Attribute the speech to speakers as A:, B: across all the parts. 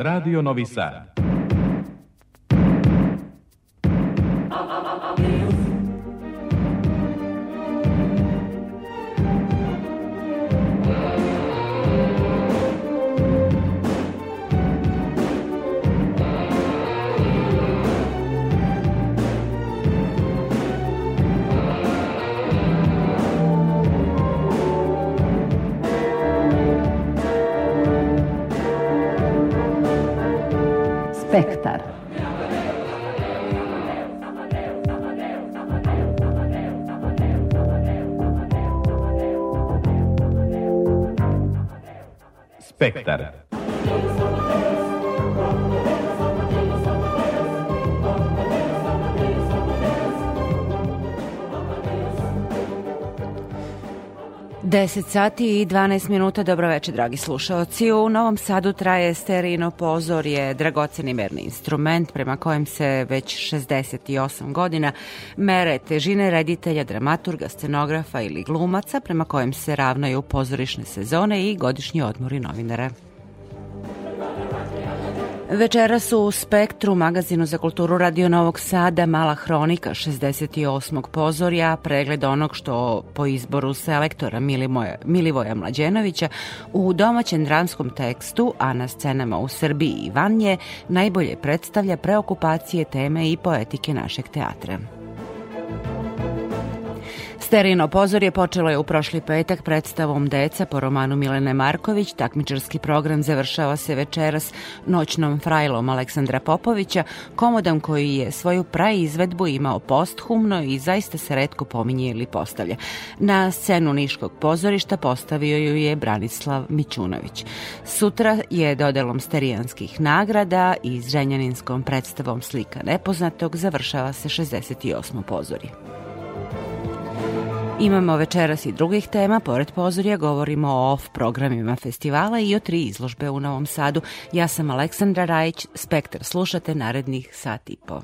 A: Radio Novi Sad.
B: Spectar.
A: Spectar.
B: 10 sati i 12 minuta, dobroveče dragi slušaoci. U Novom Sadu traje sterino pozorje, dragoceni merni instrument prema kojem se već 68 godina mere težine reditelja, dramaturga, scenografa ili glumaca prema kojem se ravnaju pozorišne sezone i godišnji odmori novinara. Večeras u Spektru, magazinu za kulturu Radio Novog Sada, Mala hronika 68. pozorja, pregled onog što po izboru selektora Milimoja, Milivoja Mlađenovića u domaćem dramskom tekstu, a na scenama u Srbiji i vanje, najbolje predstavlja preokupacije teme i poetike našeg teatra. Sterino pozorje počelo je u prošli petak predstavom Deca po romanu Milene Marković. Takmičarski program završava se večeras noćnom frajlom Aleksandra Popovića, komodom koji je svoju praizvedbu imao posthumno i zaista se redko pominje ili postavlja. Na scenu Niškog pozorišta postavio ju je Branislav Mićunović. Sutra je dodelom sterijanskih nagrada i zrenjaninskom predstavom Slika nepoznatog završava se 68. pozorje. Imamo večeras i drugih tema, pored pozorja govorimo o off programima festivala i o tri izložbe u Novom Sadu. Ja sam Aleksandra Rajić, Spektar slušate narednih sat i po.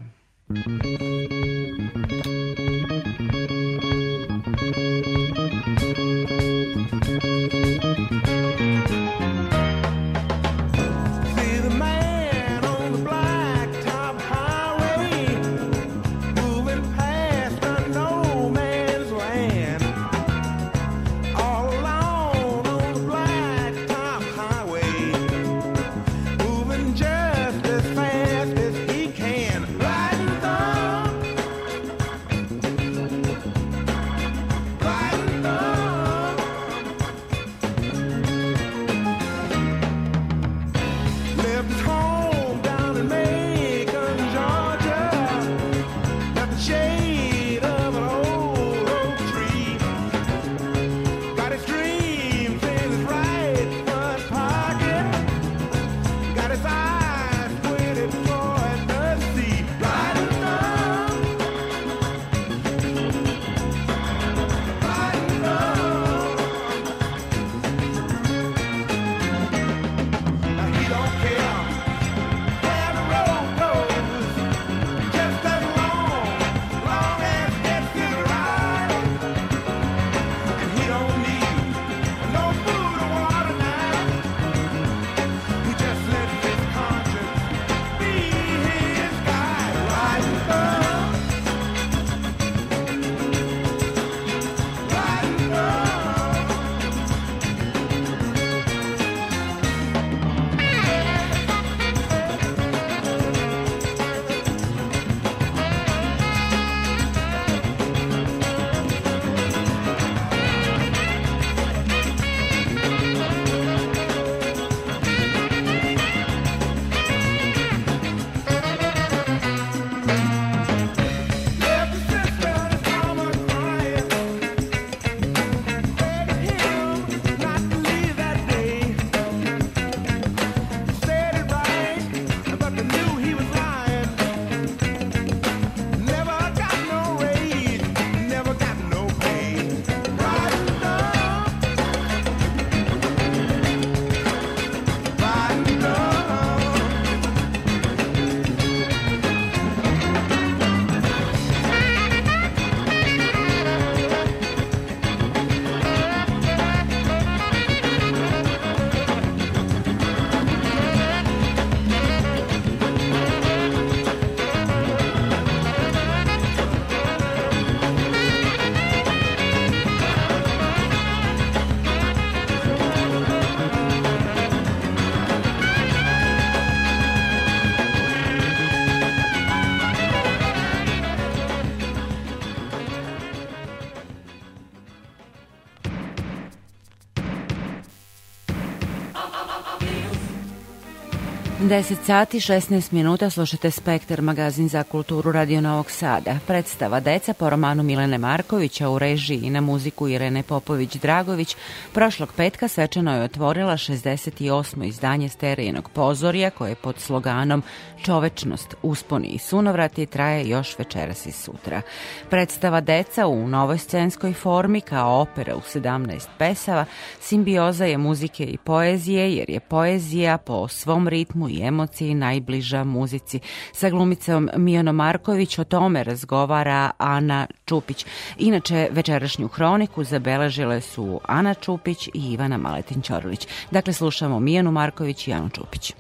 B: 10 sati 16 minuta slušate Spektar, magazin za kulturu Radio Novog Sada. Predstava Deca po romanu Milene Markovića u režiji na muziku Irene Popović-Dragović prošlog petka svečano je otvorila 68. izdanje sterijenog pozorija koje pod sloganom Čovečnost, usponi i sunovrati traje još večeras i sutra. Predstava Deca u novoj scenskoj formi kao opera u 17 pesava simbioza je muzike i poezije jer je poezija po svom ritmu i emociji najbliža muzici. Sa glumicom Mijano Marković o tome razgovara Ana Čupić. Inače, večerašnju hroniku zabeležile su Ana Čupić i Ivana Maletin-Ćorilić. Dakle, slušamo Mijanu Marković i Anu Čupić.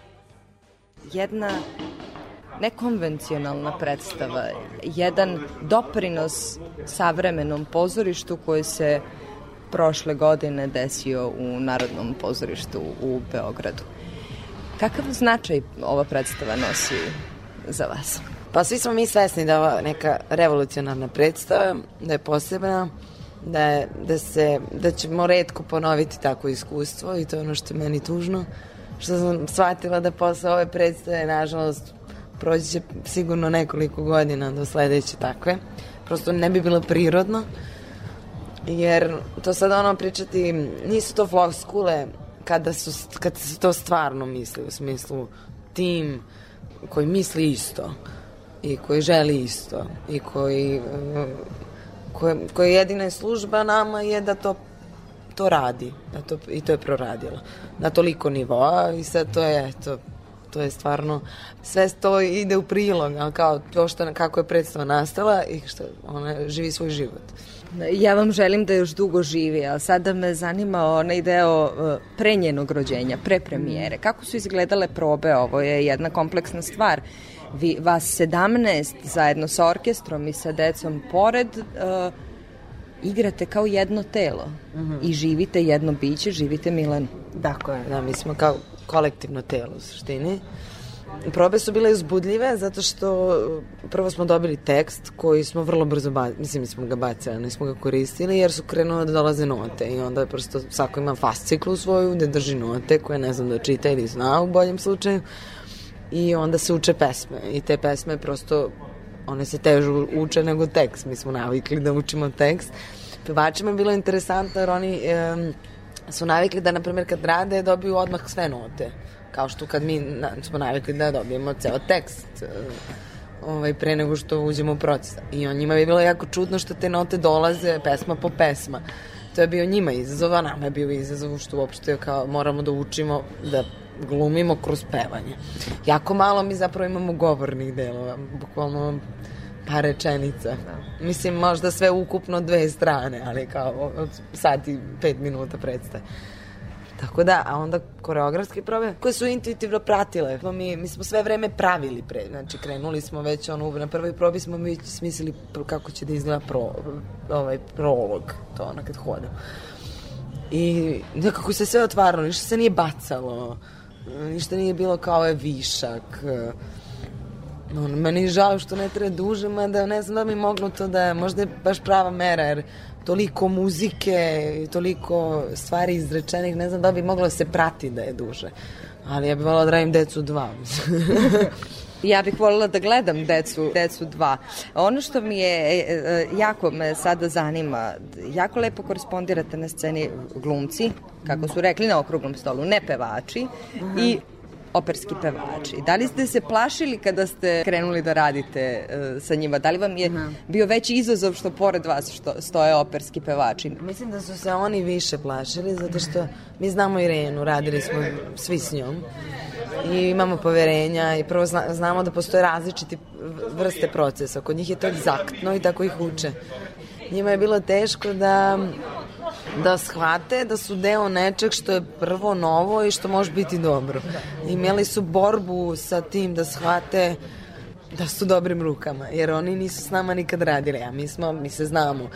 C: Jedna nekonvencionalna predstava, jedan doprinos savremenom pozorištu koji se prošle godine desio u Narodnom pozorištu u Beogradu. Kakav značaj ova predstava nosi za vas?
D: Pa svi smo mi svesni da je ova neka revolucionarna predstava, da je posebna, da, je, da, se, da ćemo redko ponoviti takvo iskustvo i to je ono što je meni tužno, što sam shvatila da posle ove predstave, nažalost, proći će sigurno nekoliko godina do sledeće takve. Prosto ne bi bilo prirodno, jer to sad ono pričati, nisu to floskule, kada, su, kada se to stvarno misli, u smislu tim koji misli isto i koji želi isto i koji koje, koje jedina služba nama je da to to radi da to, i to je proradilo na toliko nivoa i sad to je eto, to je stvarno sve to ide u prilog ali kao to što kako je predstava nastala i što ona živi svoj život
C: Ja vam želim da još dugo živi, a sada me zanima onaj deo uh, pre njenog rođenja, pre premijere. Kako su izgledale probe? Ovo je jedna kompleksna stvar. Vi, vas 17 zajedno sa orkestrom i sa decom pored uh, igrate kao jedno telo mm -hmm. i živite jedno biće, živite Milanu.
D: Dakle, da, mi smo kao kolektivno telo u suštini. Probe su bile uzbudljive zato što prvo smo dobili tekst koji smo vrlo brzo bacili, mislim mi smo ga bacili, nismo ga koristili jer su krenule da dolaze note i onda je prosto svako ima fasciklu svoju gde drži note koje ne znam da čita ili zna u boljem slučaju i onda se uče pesme i te pesme prosto one se teže uče nego tekst, mi smo navikli da učimo tekst. Pevačima je bilo interesantno jer oni e, su navikli da, na primjer, kad rade, dobiju odmah sve note kao što kad mi na, smo navikli da dobijemo ceo tekst uh, ovaj, pre nego što uđemo u proces. I on njima je bilo jako čudno što te note dolaze pesma po pesma. To je bio njima izazov, a nama je bio izazov što uopšte kao moramo da učimo da glumimo kroz pevanje. Jako malo mi zapravo imamo govornih delova, bukvalno par rečenica. Da. Mislim, možda sve ukupno dve strane, ali kao od sati pet minuta predstave. Tako da, a onda koreografske probe koje su intuitivno pratile. Mi, mi smo sve vreme pravili pre, znači krenuli smo već ono, na prvoj probi smo mi smislili kako će da izgleda pro, ovaj prolog, to ona kad hodam. I nekako se sve otvaralo, ništa se nije bacalo, ništa nije bilo kao je višak. On, meni je žao što ne treba duže, mada ne znam da mi moglo to da, možda je baš prava mera, jer toliko muzike toliko stvari izrečenih, ne znam da bi moglo da se prati da je duže. Ali ja bih volila da radim decu dva.
C: ja bih voljela da gledam decu, decu dva. Ono što mi je, e, e, jako me sada zanima, jako lepo korespondirate na sceni glumci, kako su rekli na okruglom stolu, ne pevači, -huh. i operski pevači. Da li ste se plašili kada ste krenuli da radite uh, sa njima? Da li vam je Aha. bio veći izazov što pored vas što stoje operski pevači?
D: Mislim da su se oni više plašili zato što mi znamo Irenu, radili smo svi s njom i imamo poverenja i prvo zna, znamo da postoje različiti vrste procesa. Kod njih je to egzaktno i tako ih uče. Njima je bilo teško da da shvate da su deo nečeg što je prvo novo i što može biti dobro. Imeli su borbu sa tim da shvate da su dobrim rukama, jer oni nisu s nama nikad radili, a mi smo, mi se znamo.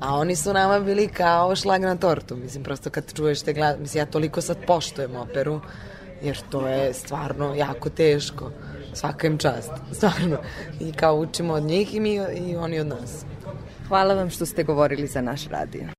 D: A oni su nama bili kao šlag na tortu, mislim, prosto kad čuješ te glad... Mislim, ja toliko sad poštujem operu, jer to je stvarno jako teško. Svaka im čast, stvarno. I kao učimo od njih i mi i oni od nas.
C: Hvala vam što ste govorili za naš radio.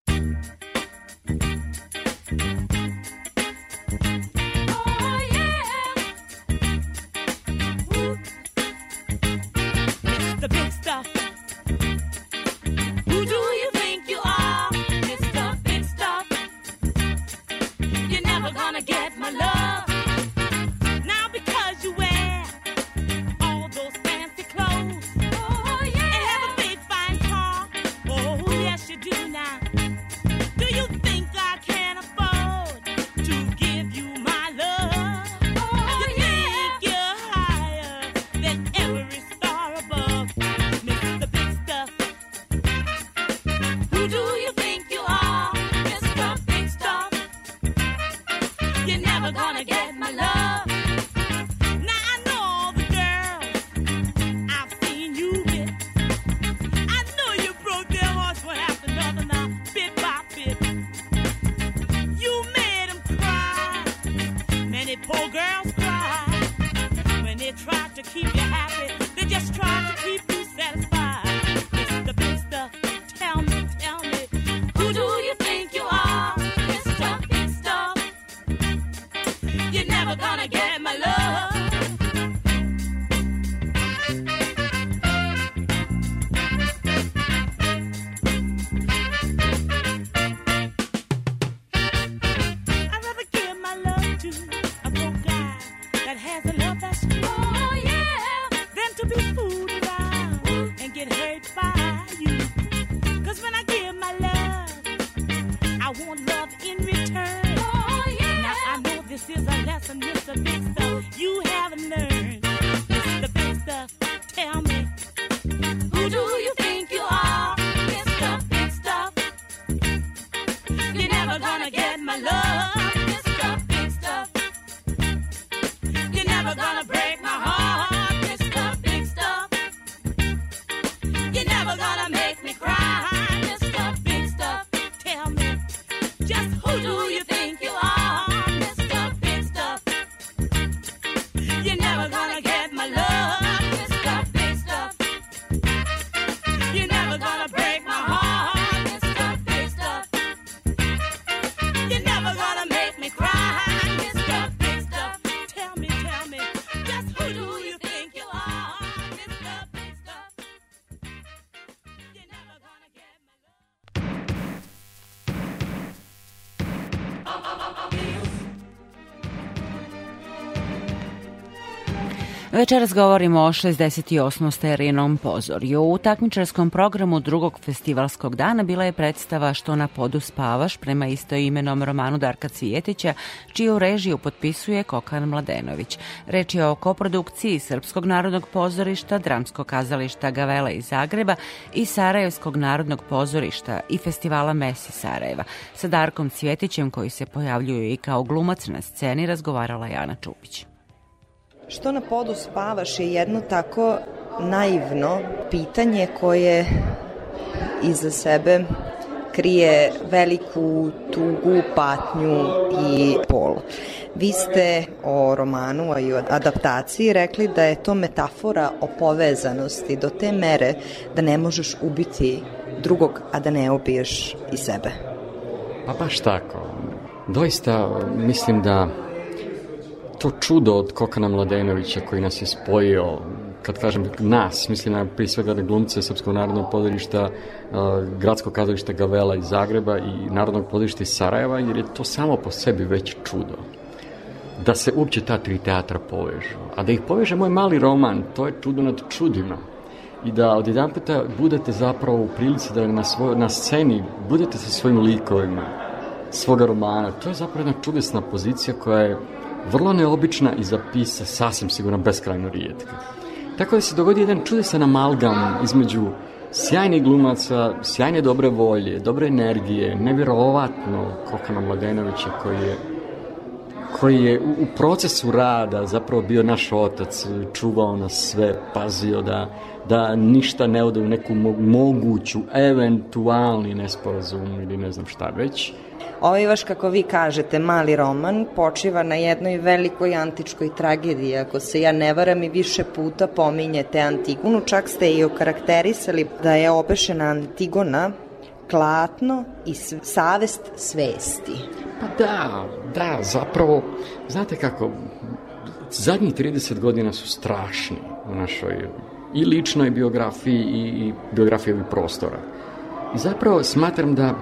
B: Večeras govorimo o 68. sterinom pozorju. U takmičarskom programu drugog festivalskog dana bila je predstava Što na podu spavaš prema istoimenom romanu Darka Cvijetića, čiju režiju potpisuje Kokan Mladenović. Reč je o koprodukciji Srpskog narodnog pozorišta, Dramskog kazališta Gavela iz Zagreba i Sarajevskog narodnog pozorišta i festivala Mesi Sarajeva. Sa Darkom Cvjetićem koji se pojavljuje i kao glumac na sceni razgovarala Jana Čupić.
C: Što na podu spavaš je jedno tako naivno pitanje koje iza sebe krije veliku tugu, patnju i bol. Vi ste o romanu, a i o adaptaciji rekli da je to metafora o povezanosti do te mere da ne možeš ubiti drugog, a da ne ubiješ i sebe.
E: Pa baš tako. Doista mislim da to čudo od Kokana Mladenovića koji nas je spojio, kad kažem nas, mislim na prije svega na glumce Srpskog narodnog pozorišta, gradskog kazališta Gavela iz Zagreba i Narodnog pozorišta iz Sarajeva, jer je to samo po sebi već čudo. Da se uopće ta tri teatra povežu. A da ih poveže moj mali roman, to je čudo nad čudima. I da od jedan puta budete zapravo u prilici da na, svoj, na sceni budete sa svojim likovima, svoga romana. To je zapravo jedna čudesna pozicija koja je vrlo neobična i za pisa sasvim sigurno beskrajno rijetka. Tako da se dogodi jedan čudesan amalgam između sjajnih glumaca, sjajne dobre volje, dobre energije, nevjerovatno Kokana Mladenovića koji je koji je u, procesu rada zapravo bio naš otac, čuvao nas sve, pazio da, da ništa ne ode u neku mo- moguću, eventualni nesporazum ili ne znam šta već.
C: Ovaj vaš, kako vi kažete, mali roman počiva na jednoj velikoj antičkoj tragediji. Ako se ja ne varam i više puta pominjete Antigonu, čak ste i okarakterisali da je obešena Antigona klatno i savest svesti.
E: Pa da, da, zapravo, znate kako, zadnjih 30 godina su strašni u našoj i ličnoj biografiji i, i biografiji ovih prostora. I zapravo smatram da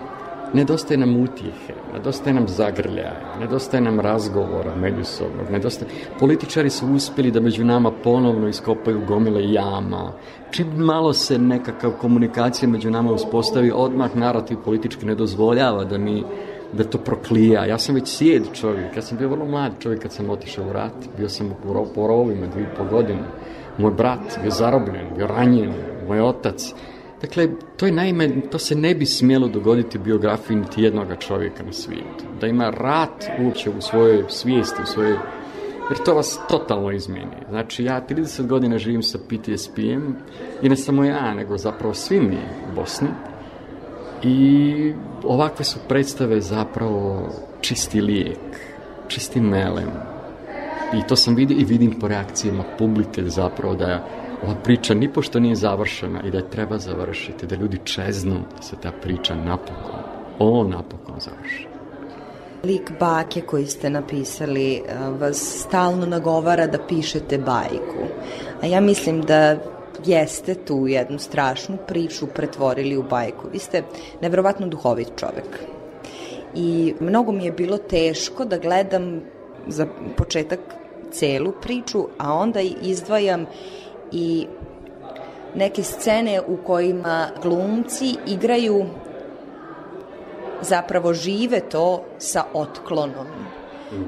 E: nedostaje nam utjehe, nedostaje nam zagrljaja, nedostaje nam razgovora međusobnog, nedostaje... Političari su uspjeli da među nama ponovno iskopaju gomile jama. Čim malo se nekakav komunikacija među nama uspostavi, odmah narativ politički ne dozvoljava da mi da to proklija. Ja sam već sjed čovjek, ja sam bio vrlo mlad čovjek kad sam otišao u rat, bio sam u rovima dvije i po godine. Moj brat bio zarobljen, bio ranjen, moj otac. Dakle, to je naime, to se ne bi smjelo dogoditi biografiji niti jednoga čovjeka na svijetu. Da ima rat uopće u svojoj svijesti, u svojoj jer to vas totalno izmijeni. Znači, ja 30 godina živim sa PTSP-em i ne samo ja, nego zapravo svi mi u Bosni. I ovakve su predstave zapravo čisti lijek, čisti melem. I to sam vidio i vidim po reakcijama publike zapravo da ova priča nipošto nije završena i da je treba završiti, da ljudi čeznu da se ta priča napokon, o napokon završi.
C: Lik bake koji ste napisali a, vas stalno nagovara da pišete bajku. A ja mislim da jeste tu jednu strašnu priču pretvorili u bajku. Vi ste nevjerovatno duhovit čovek. I mnogo mi je bilo teško da gledam za početak celu priču, a onda izdvajam i neke scene u kojima glumci igraju zapravo žive to sa otklonom,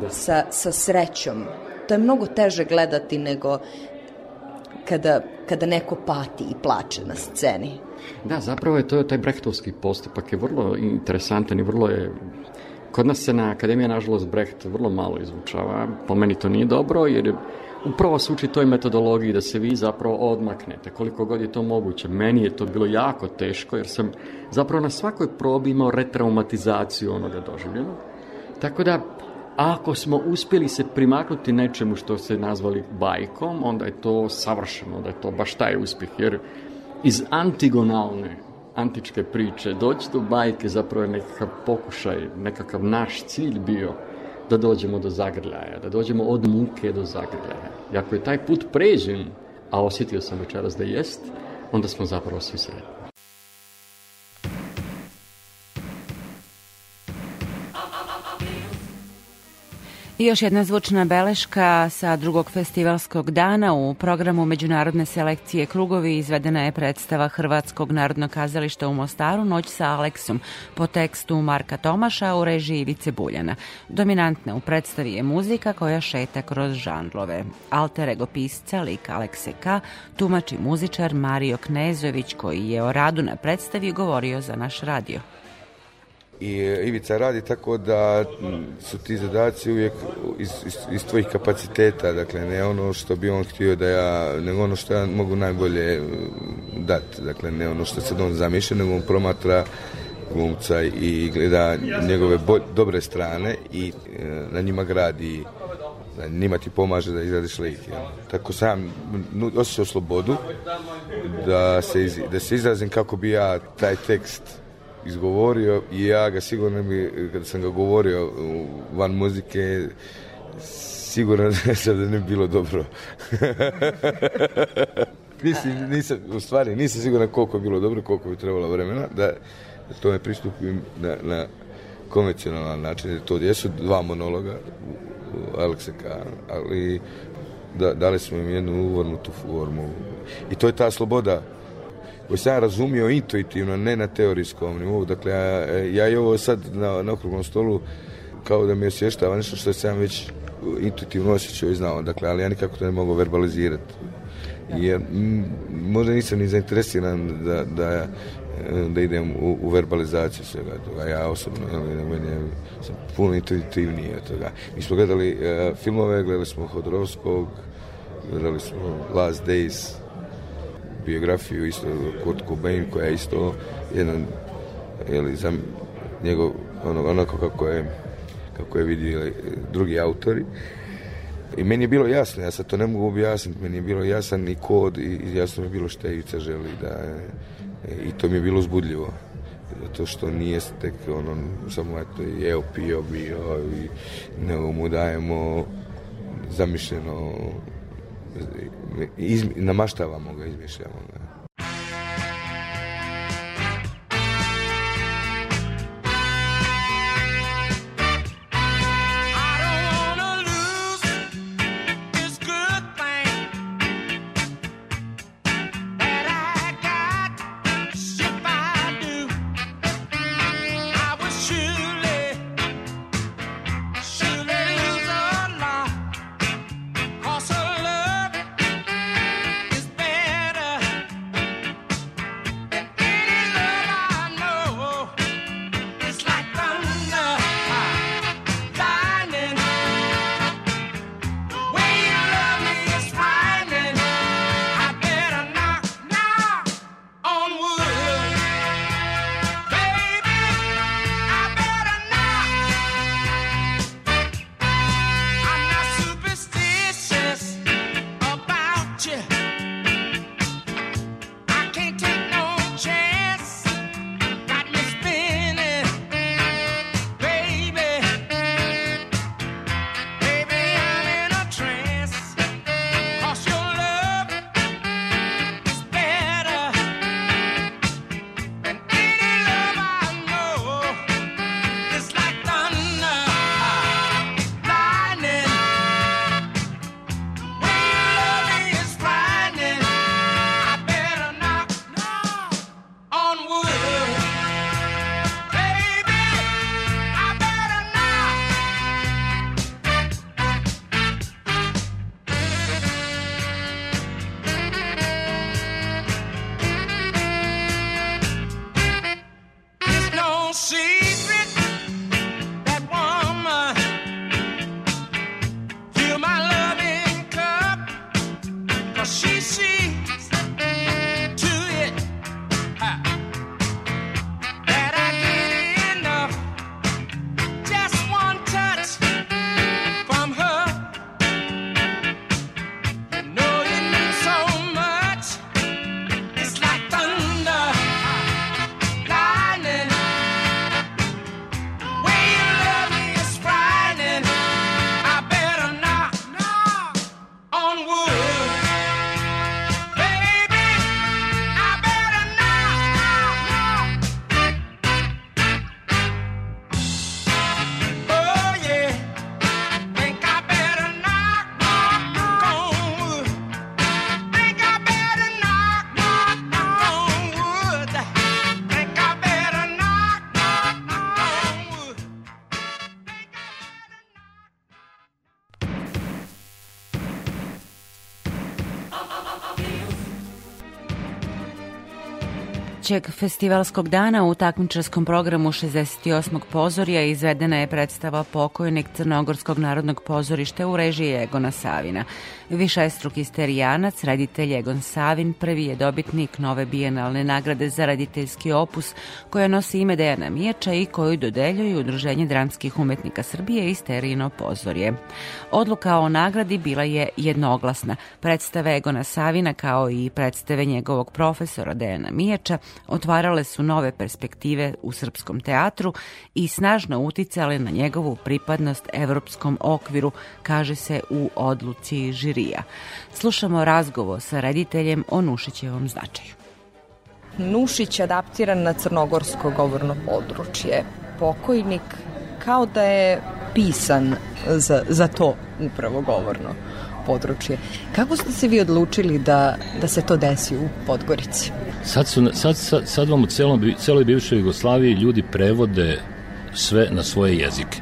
C: sa, sa srećom. To je mnogo teže gledati nego kada, kada neko pati i plače na sceni.
E: Da, zapravo je to taj brehtovski postupak je vrlo interesantan i vrlo je Kod nas se na Akademija, nažalost, Brecht vrlo malo izvučava. Po meni to nije dobro, jer upravo se uči toj metodologiji da se vi zapravo odmaknete, koliko god je to moguće. Meni je to bilo jako teško, jer sam zapravo na svakoj probi imao retraumatizaciju onoga doživljenog. Tako da, ako smo uspjeli se primaknuti nečemu što se nazvali bajkom, onda je to savršeno, da je to baš taj uspjeh, jer iz antigonalne antičke priče, doći do bajke zapravo je nekakav pokušaj, nekakav naš cilj bio da dođemo do zagrljaja, da dođemo od muke do zagrljaja. I ako je taj put pređen, a osjetio sam večeras da jest, onda smo zapravo svi sretni.
B: I još jedna zvučna beleška sa drugog festivalskog dana u programu Međunarodne selekcije Krugovi izvedena je predstava Hrvatskog narodnog kazališta u Mostaru Noć sa Aleksom po tekstu Marka Tomaša u režiji Ivice Buljana. Dominantna u predstavi je muzika koja šeta kroz žanrove. Alter ego pisca, lik Alekse K, tumači muzičar Mario Knezović koji je o radu na predstavi govorio za naš radio.
F: I e, Ivica radi tako da su ti zadaci uvijek iz, iz, iz tvojih kapaciteta, dakle ne ono što bi on htio da ja, nego ono što ja mogu najbolje dati, dakle ne ono što sad on zamišlja, nego on promatra glumca i gleda njegove bo, dobre strane i e, na njima gradi da njima ti pomaže da izradiš lik. jel. Tako sam nu- osjećao slobodu da se, iz, da se izrazim kako bi ja taj tekst izgovorio i ja ga sigurno bi, kada sam ga govorio van muzike, siguran sam da ne bi bilo dobro. Mislim, nisam, u stvari nisam siguran koliko je bilo dobro, koliko bi trebalo vremena, da tome pristupim na, na konvencionalan način. To jesu dva monologa Aleksa ali da, dali smo im jednu uvornutu formu. I to je ta sloboda koju sam ja razumio intuitivno, ne na teorijskom nivou. Dakle, ja, ja i ovo sad na, na okruglom stolu kao da mi osvještava nešto što sam već intuitivno osjećao i znao. Dakle, ali ja nikako to ne mogu verbalizirati. Jer m, možda nisam ni zainteresiran da, da, da idem u, u verbalizaciju svega toga. Ja osobno, jel, meni je, sam puno intuitivniji od toga. Mi smo gledali e, filmove, gledali smo Hodorovskog, gledali smo Last Days, biografiju isto Kurt Cobain koja je isto jedan jeli, za njegov ono, onako kako je kako je vidio drugi autori. I meni je bilo jasno, ja sad to ne mogu objasniti, meni je bilo jasan i kod i, i jasno mi je bilo šta Ivica želi da e, i to mi je bilo uzbudljivo. Zato što nije tek ono samo eto jeo, pio, bio i nego mu dajemo zamišljeno izmi, namaštavamo ga, izmišljamo ga.
B: Trećeg festivalskog dana u takmičarskom programu 68. pozorija izvedena je predstava Pokojnik Crnogorskog narodnog pozorišta u režiji Egona Savina. Višestruki sterijanac, reditelj Egon Savin, prvi je dobitnik nove bijenalne nagrade za rediteljski opus koja nosi ime Dejana Mijača i koju dodeljuju Udruženje dramskih umetnika Srbije i Sterijino pozorje. Odluka o nagradi bila je jednoglasna. Predstave Egona Savina kao i predstave njegovog profesora Dejana Mijača otvarale su nove perspektive u srpskom teatru i snažno uticale na njegovu pripadnost evropskom okviru, kaže se u odluci žirija. Slušamo razgovor sa rediteljem o Nušićevom značaju.
C: Nušić adaptiran na crnogorsko govorno područje. Pokojnik kao da je pisan za, za to upravo govorno područje. Kako ste se vi odlučili da, da se to desi u Podgorici?
G: Sad, su, sad, sad, sad vam u celom, celoj bivšoj Jugoslaviji ljudi prevode sve na svoje jezike.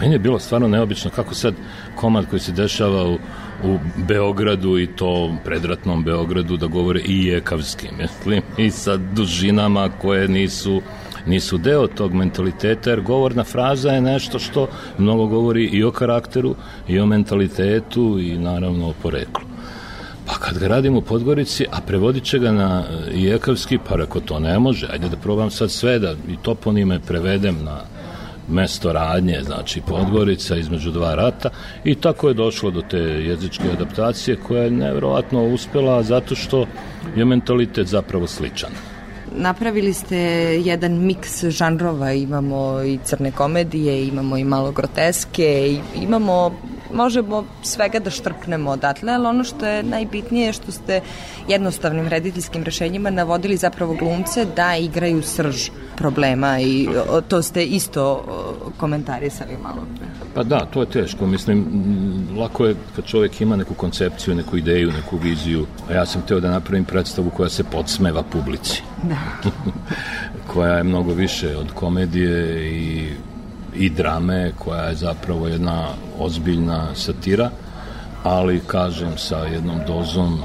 G: Meni je bilo stvarno neobično kako sad komad koji se dešava u, u Beogradu i to predratnom Beogradu da govore i jekavskim, mislim, i sa dužinama koje nisu nisu deo tog mentaliteta, jer govorna fraza je nešto što mnogo govori i o karakteru, i o mentalitetu, i naravno o poreklu. Pa kad ga radim u Podgorici, a prevodit će ga na e, jekavski, pa reko to ne može, ajde da probam sad sve da i toponime prevedem na mesto radnje, znači Podgorica između dva rata i tako je došlo do te jezičke adaptacije koja je nevjerovatno uspela zato što je mentalitet zapravo sličan.
C: Napravili ste jedan miks žanrova, imamo i crne komedije, imamo i malo groteske, imamo možemo svega da štrpnemo odatle, ali ono što je najbitnije je što ste jednostavnim rediteljskim rešenjima navodili zapravo glumce da igraju srž problema i to ste isto komentarisali malo pre.
G: Pa da, to je teško. Mislim, lako je kad čovjek ima neku koncepciju, neku ideju, neku viziju. A ja sam teo da napravim predstavu koja se podsmeva publici.
C: Da.
G: koja je mnogo više od komedije i, i drame, koja je zapravo jedna ozbiljna satira, ali kažem sa jednom dozom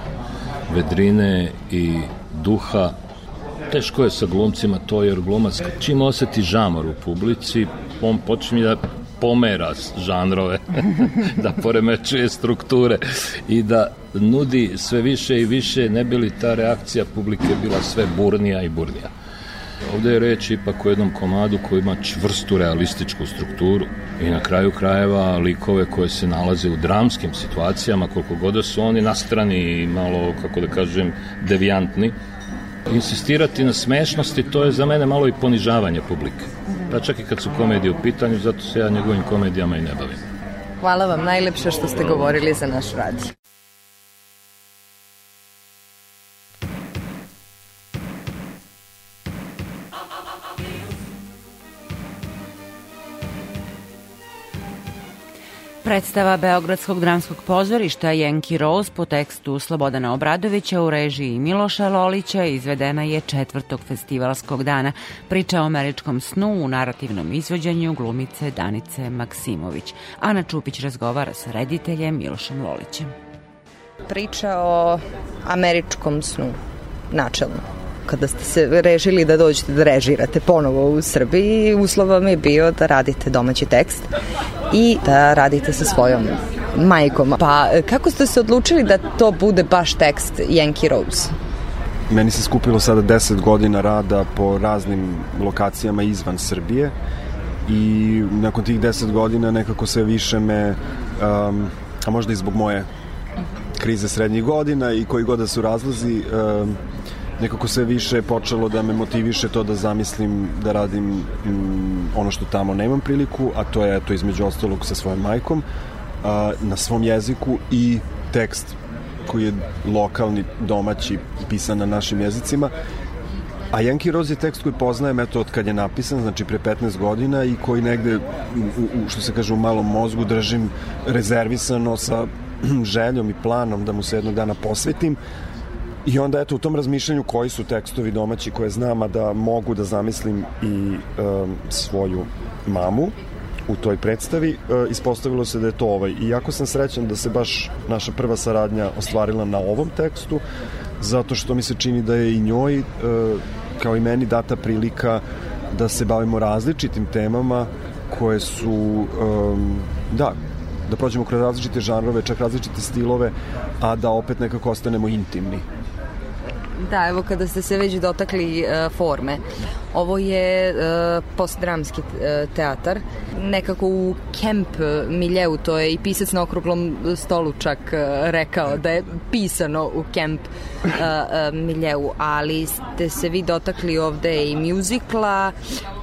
G: vedrine i duha Teško je sa glumcima to, jer glumac čim oseti žamor u publici, on počinje da pomera žanrove, da poremećuje strukture i da nudi sve više i više, ne bi li ta reakcija publike bila sve burnija i burnija. Ovde je reč ipak o jednom komadu koji ima čvrstu realističku strukturu i na kraju krajeva likove koje se nalaze u dramskim situacijama, koliko god da su oni nastrani i malo, kako da kažem, devijantni, insistirati na smešnosti, to je za mene malo i ponižavanje publike. Pa čak i kad su komedije u pitanju, zato se ja njegovim komedijama i ne bavim.
C: Hvala vam najlepše što ste govorili za naš radio.
B: Predstava Beogradskog dramskog pozorišta Jenki Rose po tekstu Slobodana Obradovića u režiji Miloša Lolića izvedena je četvrtog festivalskog dana. Priča o američkom snu u narativnom izvođenju glumice Danice Maksimović. Ana Čupić razgovara sa rediteljem Milošem Lolićem.
C: Priča o američkom snu, načelno. Kada ste se rešili da dođete da režirate ponovo u Srbiji, uslov vam je bio da radite domaći tekst i da radite sa svojom majkom. Pa kako ste se odlučili da to bude baš tekst Yankee Rose?
H: Meni se skupilo sada 10 godina rada po raznim lokacijama izvan Srbije i nakon tih 10 godina nekako sve više me, um, a možda i zbog moje krize srednjih godina i koji god da su razlozi, um, nekako sve više počelo da me motiviše to da zamislim da radim um, ono što tamo nemam priliku, a to je to između ostalog sa svojom majkom, a, na svom jeziku i tekst koji je lokalni, domaći, pisan na našim jezicima. A Yankee Rose je tekst koji poznajem eto od kad je napisan, znači pre 15 godina i koji negde, u, u, što se kaže, u malom mozgu držim rezervisano sa željom i planom da mu se jednog dana posvetim. I onda eto u tom razmišljanju koji su tekstovi domaći koje znam, a da mogu da zamislim i um, svoju mamu u toj predstavi, uh, ispostavilo se da je to ovaj. I jako sam srećan da se baš naša prva saradnja ostvarila na ovom tekstu, zato što mi se čini da je i njoj uh, kao i meni data prilika da se bavimo različitim temama koje su um, da da prođemo kroz različite žanrove, čak različite stilove, a da opet nekako ostanemo intimni.
C: Da, evo kada ste se već dotakli e, forme. Ovo je e, postdramski e, teatar. Nekako u kemp miljeu, to je i pisac na okruglom stolu čak e, rekao da je pisano u kemp e, e, miljeu, ali ste se vi dotakli ovde i mjuzikla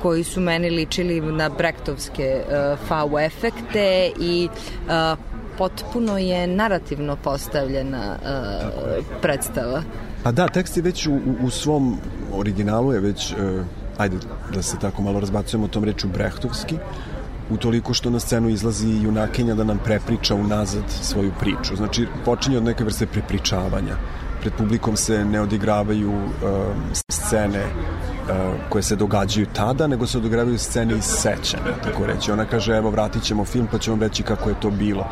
C: koji su meni ličili na brektovske e, fau efekte i e, potpuno je narativno postavljena e, predstava.
H: A da, tekst je već u, u, svom originalu je već, uh, ajde da se tako malo razbacujemo tom reču brehtovski, utoliko što na scenu izlazi junakinja da nam prepriča unazad svoju priču. Znači, počinje od neke vrste prepričavanja. Pred publikom se ne odigravaju uh, scene uh, koje se događaju tada, nego se odigravaju scene iz sećanja, tako reći. Ona kaže, evo, vratit ćemo film, pa ćemo reći kako je to bilo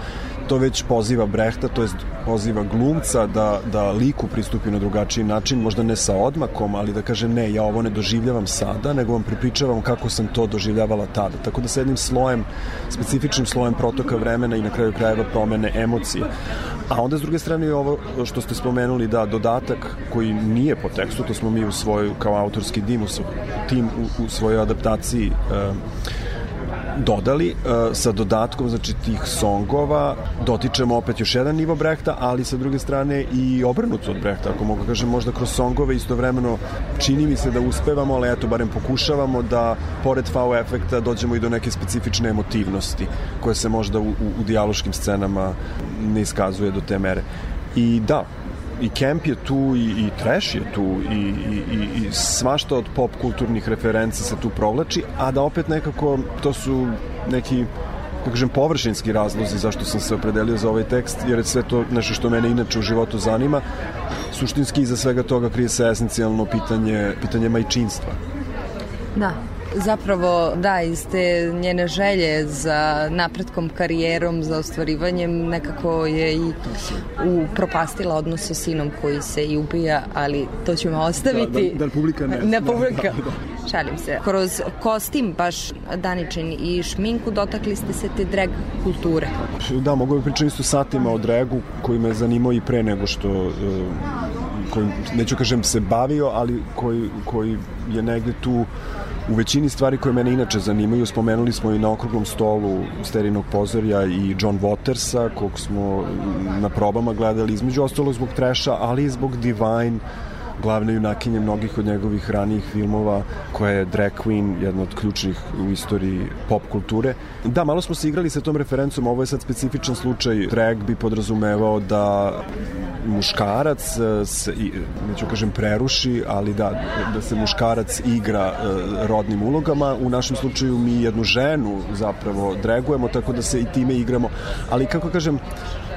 H: to već poziva Brehta, to jest poziva glumca da, da liku pristupi na drugačiji način, možda ne sa odmakom, ali da kaže ne, ja ovo ne doživljavam sada, nego vam pripričavam kako sam to doživljavala tada. Tako da sa jednim slojem, specifičnim slojem protoka vremena i na kraju krajeva promene emocije. A onda s druge strane je ovo što ste spomenuli da dodatak koji nije po tekstu, to smo mi u svoju kao autorski dim, u, tim u, u svojoj adaptaciji uh, dodali uh, sa dodatkom znači tih songova dotičemo opet još jedan nivo Brehta ali sa druge strane i obrnuto od Brehta ako mogu kažem možda kroz songove istovremeno čini mi se da uspevamo ali eto barem pokušavamo da pored fao efekta dođemo i do neke specifične emotivnosti koje se možda u, u, u dijaloškim scenama ne iskazuje do te mere. I da, i Kemp je tu i, i Trash je tu i, i, i, i svašta od pop kulturnih referenci se tu provlači, a da opet nekako to su neki da kažem, površinski razlozi zašto sam se opredelio za ovaj tekst, jer je sve to nešto što mene inače u životu zanima. Suštinski iza svega toga krije se esencijalno pitanje, pitanje majčinstva.
C: Da, zapravo da iz te njene želje za napretkom karijerom, za ostvarivanjem nekako je i upropastila odnos sa sinom koji se i ubija, ali to ćemo ostaviti.
H: Da, da, da publika ne
C: Ne publika. Da, da. Šalim se. Kroz kostim baš Daničin i šminku dotakli ste se te drag kulture.
H: Da, mogu bi pričati isto satima o dragu koji me zanimao i pre nego što e, koji, neću kažem se bavio, ali koji, koji je negde tu u većini stvari koje mene inače zanimaju, spomenuli smo i na okruglom stolu Sterinog pozorja i John Watersa, kog smo na probama gledali, između ostalo zbog treša, ali i zbog Divine, glavne junakinje mnogih od njegovih ranijih filmova, koja je drag queen, jedna od ključnih u istoriji pop kulture. Da, malo smo se igrali sa tom referencom, ovo je sad specifičan slučaj. Drag bi podrazumevao da muškarac se, neću kažem preruši, ali da, da se muškarac igra rodnim ulogama. U našem slučaju mi jednu ženu zapravo dragujemo, tako da se i time igramo. Ali kako kažem,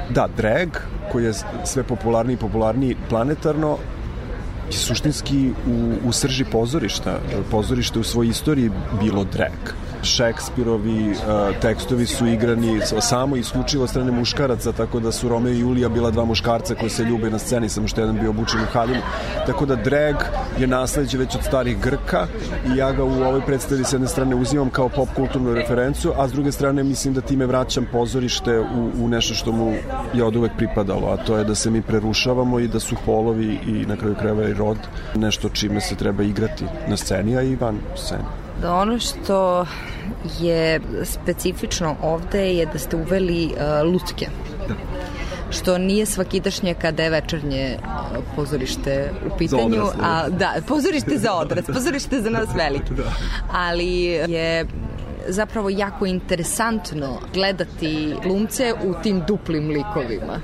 H: da, drag, koji je sve popularniji i popularniji planetarno, suštinski u, u srži pozorišta. Pozorište u svojoj istoriji bilo drag. Šekspirovi uh, tekstovi su igrani samo isključivo strane muškaraca, tako da su Romeo i Julija bila dva muškarca koji se ljube na sceni, samo što jedan bio obučen u haljinu. Tako da drag je nasledđe već od starih Grka i ja ga u ovoj predstavi s jedne strane uzimam kao pop kulturnu referencu, a s druge strane mislim da time vraćam pozorište u, u nešto što mu je od uvek pripadalo, a to je da se mi prerušavamo i da su polovi i na kraju krajeva i rod nešto čime se treba igrati na sceni, a i van sceni.
C: Da ono što je specifično ovde je da ste uveli uh, lutke. Da što nije svakidašnje kada je večernje uh, pozorište u pitanju, a da, pozorište za odrast, pozorište za nas veliki. Da. Ali je zapravo jako interesantno gledati glumce u tim duplim likovima.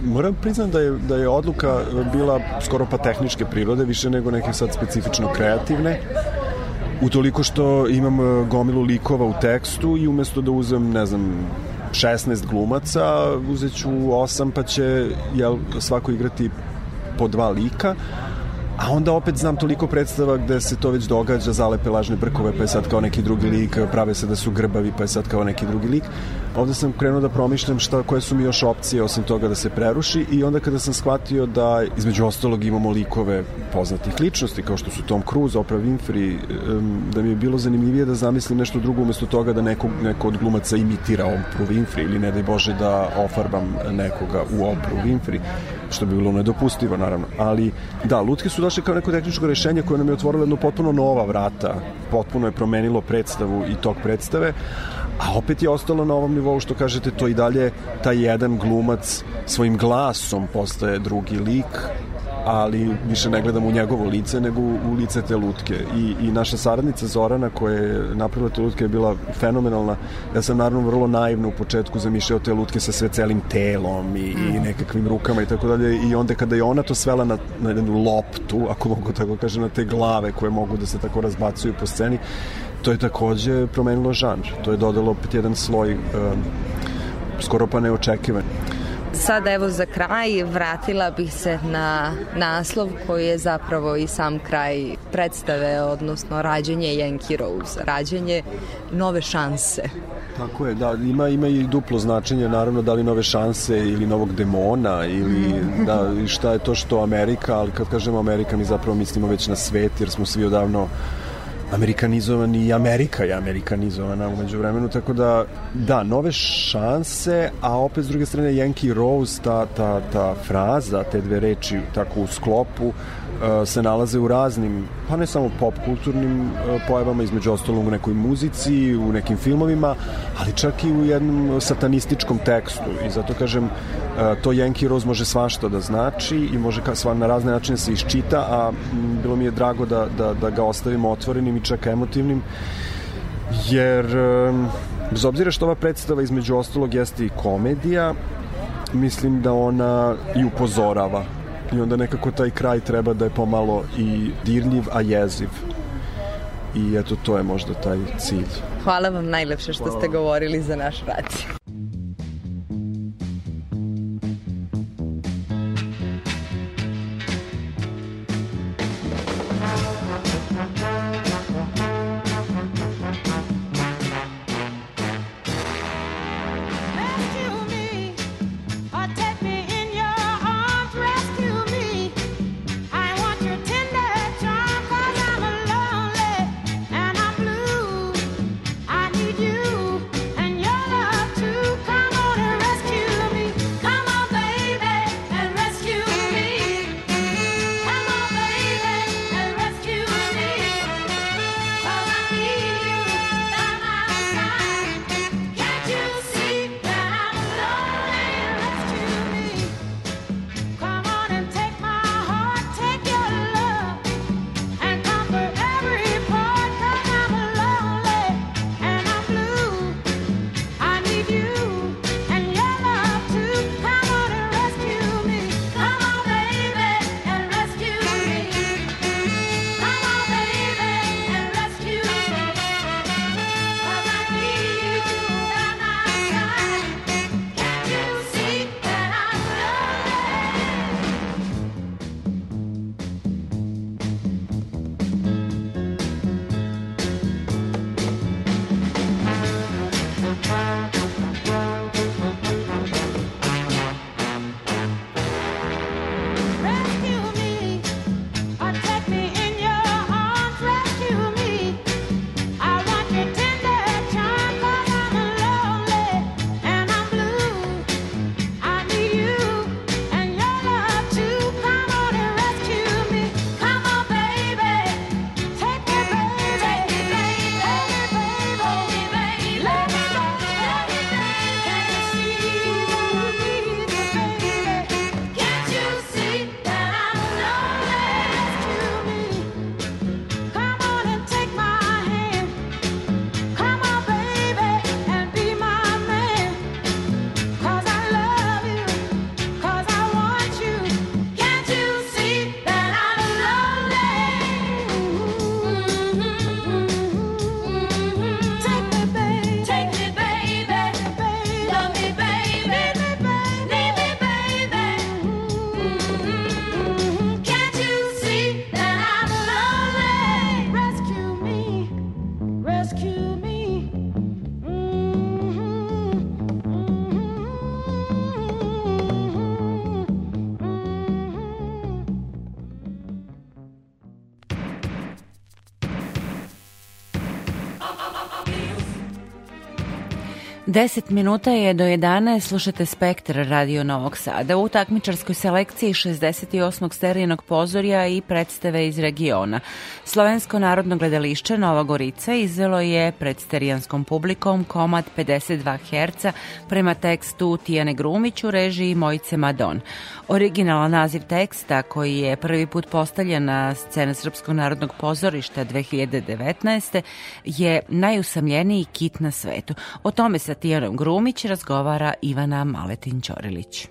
H: Moram priznam da je, da je odluka bila skoro pa tehničke prirode, više nego neke sad specifično kreativne utoliko što imam e, gomilu likova u tekstu i umesto da uzem, ne znam, 16 glumaca, uzet ću 8 pa će jel, svako igrati po dva lika A onda opet znam toliko predstava gde se to već događa, zalepe lažne brkove, pa je sad kao neki drugi lik, prave se da su grbavi, pa je sad kao neki drugi lik. Ovde sam krenuo da promišljam šta, koje su mi još opcije osim toga da se preruši i onda kada sam shvatio da između ostalog imamo likove poznatih ličnosti kao što su Tom Cruise, Oprah Winfrey, da mi je bilo zanimljivije da zamislim nešto drugo umesto toga da neko, neko od glumaca imitira Oprah Winfrey ili ne daj Bože da ofarbam nekoga u Oprah Winfrey što bi bilo nedopustivo naravno, ali da, lutke su došle kao neko tehničko rešenje koje nam je otvorilo jedno potpuno nova vrata, potpuno je promenilo predstavu i tok predstave, a opet je ostalo na ovom nivou što kažete to i dalje taj jedan glumac svojim glasom postaje drugi lik ali više ne gledam u njegovo lice nego u lice te lutke. I, i naša saradnica Zorana koja je napravila te lutke je bila fenomenalna. Ja sam naravno vrlo naivno u početku zamišljao te lutke sa sve celim telom i, i nekakvim rukama i tako dalje. I onda kada je ona to svela na, na jednu loptu ako mogu tako kažem na te glave koje mogu da se tako razbacuju po sceni to je takođe promenilo žanr. To je dodalo opet jedan sloj um, skoro pa neočekivan
C: Sad evo za kraj vratila bih se na naslov koji je zapravo i sam kraj predstave, odnosno rađenje Yankee Rose, rađenje nove šanse.
H: Tako je, da, ima, ima i duplo značenje, naravno, da li nove šanse ili novog demona ili da, šta je to što Amerika, ali kad kažemo Amerika mi zapravo mislimo već na svet jer smo svi odavno amerikanizovani i Amerika je amerikanizovana umeđu vremenu, tako da da, nove šanse, a opet s druge strane Yankee Rose, ta, ta, ta fraza, te dve reči tako u sklopu, se nalaze u raznim, pa ne samo pop kulturnim uh, pojavama, između ostalog u nekoj muzici, u nekim filmovima, ali čak i u jednom satanističkom tekstu. I zato kažem, uh, to Yankee Rose može svašta da znači i može sva, na razne načine se iščita, a bilo mi je drago da, da, da ga ostavimo otvorenim i čak emotivnim, jer bez obzira što ova predstava između ostalog jeste i komedija, mislim da ona i upozorava i onda nekako taj kraj treba da je pomalo i dirljiv, a jeziv. I eto, to je možda taj cilj.
C: Hvala vam najlepše što ste govorili za naš rad.
B: 10 minuta je do 11, slušate Spektar Radio Novog Sada u takmičarskoj selekciji 68. serijenog pozorja i predstave iz regiona. Slovensko narodno gledališće Nova Gorica izvelo je pred sterijanskom publikom komad 52 Hz prema tekstu Tijane Grumić u režiji Mojice Madon. Originalan naziv teksta koji je prvi put postavljen na scene Srpskog narodnog pozorišta 2019. je najusamljeniji kit na svetu. O tome sa Tijanom Grumić razgovara Ivana Maletin-Ćorilić.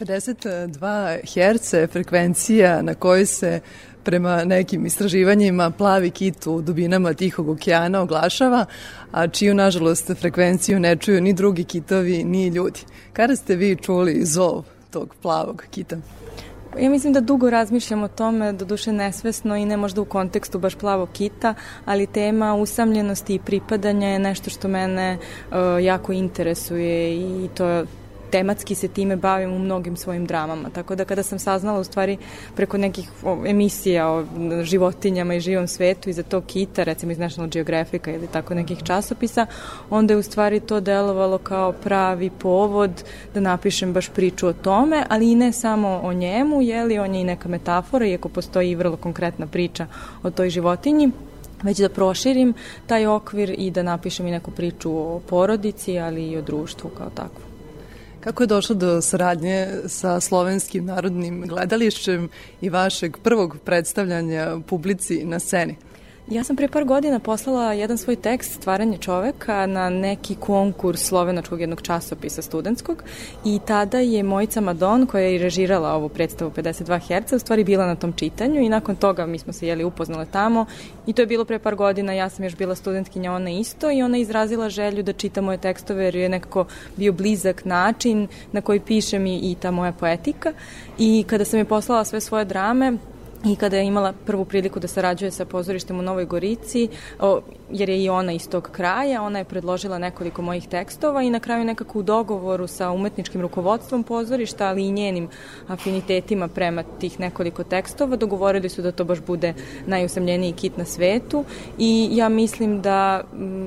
I: 52 Hz frekvencija na kojoj se prema nekim istraživanjima plavi kit u dubinama Tihog okeana oglašava, a čiju, nažalost, frekvenciju ne čuju ni drugi kitovi, ni ljudi. Kada ste vi čuli zov tog plavog kita?
J: Ja mislim da dugo razmišljam o tome, do duše nesvesno i ne možda u kontekstu baš plavog kita, ali tema usamljenosti i pripadanja je nešto što mene uh, jako interesuje i to tematski se time bavim u mnogim svojim dramama. Tako da kada sam saznala u stvari preko nekih emisija o životinjama i živom svetu iza tog kita, recimo iz National Geographica ili tako nekih časopisa, onda je u stvari to delovalo kao pravi povod da napišem baš priču o tome, ali i ne samo o njemu, jeli on je i neka metafora, iako postoji i vrlo konkretna priča o toj životinji, već da proširim taj okvir i da napišem i neku priču o porodici, ali i o društvu kao takvo.
I: Kako je došlo do saradnje sa Slovenskim narodnim gledališćem i vašeg prvog predstavljanja publici na sceni?
J: Ja sam pre par godina poslala jedan svoj tekst Stvaranje čoveka na neki konkurs slovenačkog jednog časopisa studentskog i tada je Mojica Madon koja je režirala ovu predstavu 52 Hz u stvari bila na tom čitanju i nakon toga mi smo se jeli upoznale tamo i to je bilo pre par godina, ja sam još bila studentkinja, ona isto i ona izrazila želju da čita moje tekstove jer je nekako bio blizak način na koji pišem i ta moja poetika i kada sam je poslala sve svoje drame i kada je imala prvu priliku da sarađuje sa pozorištem u Novoj Gorici, o, jer je i ona iz tog kraja, ona je predložila nekoliko mojih tekstova i na kraju nekako u dogovoru sa umetničkim rukovodstvom pozorišta, ali i njenim afinitetima prema tih nekoliko tekstova, dogovorili su da to baš bude najusamljeniji kit na svetu i ja mislim da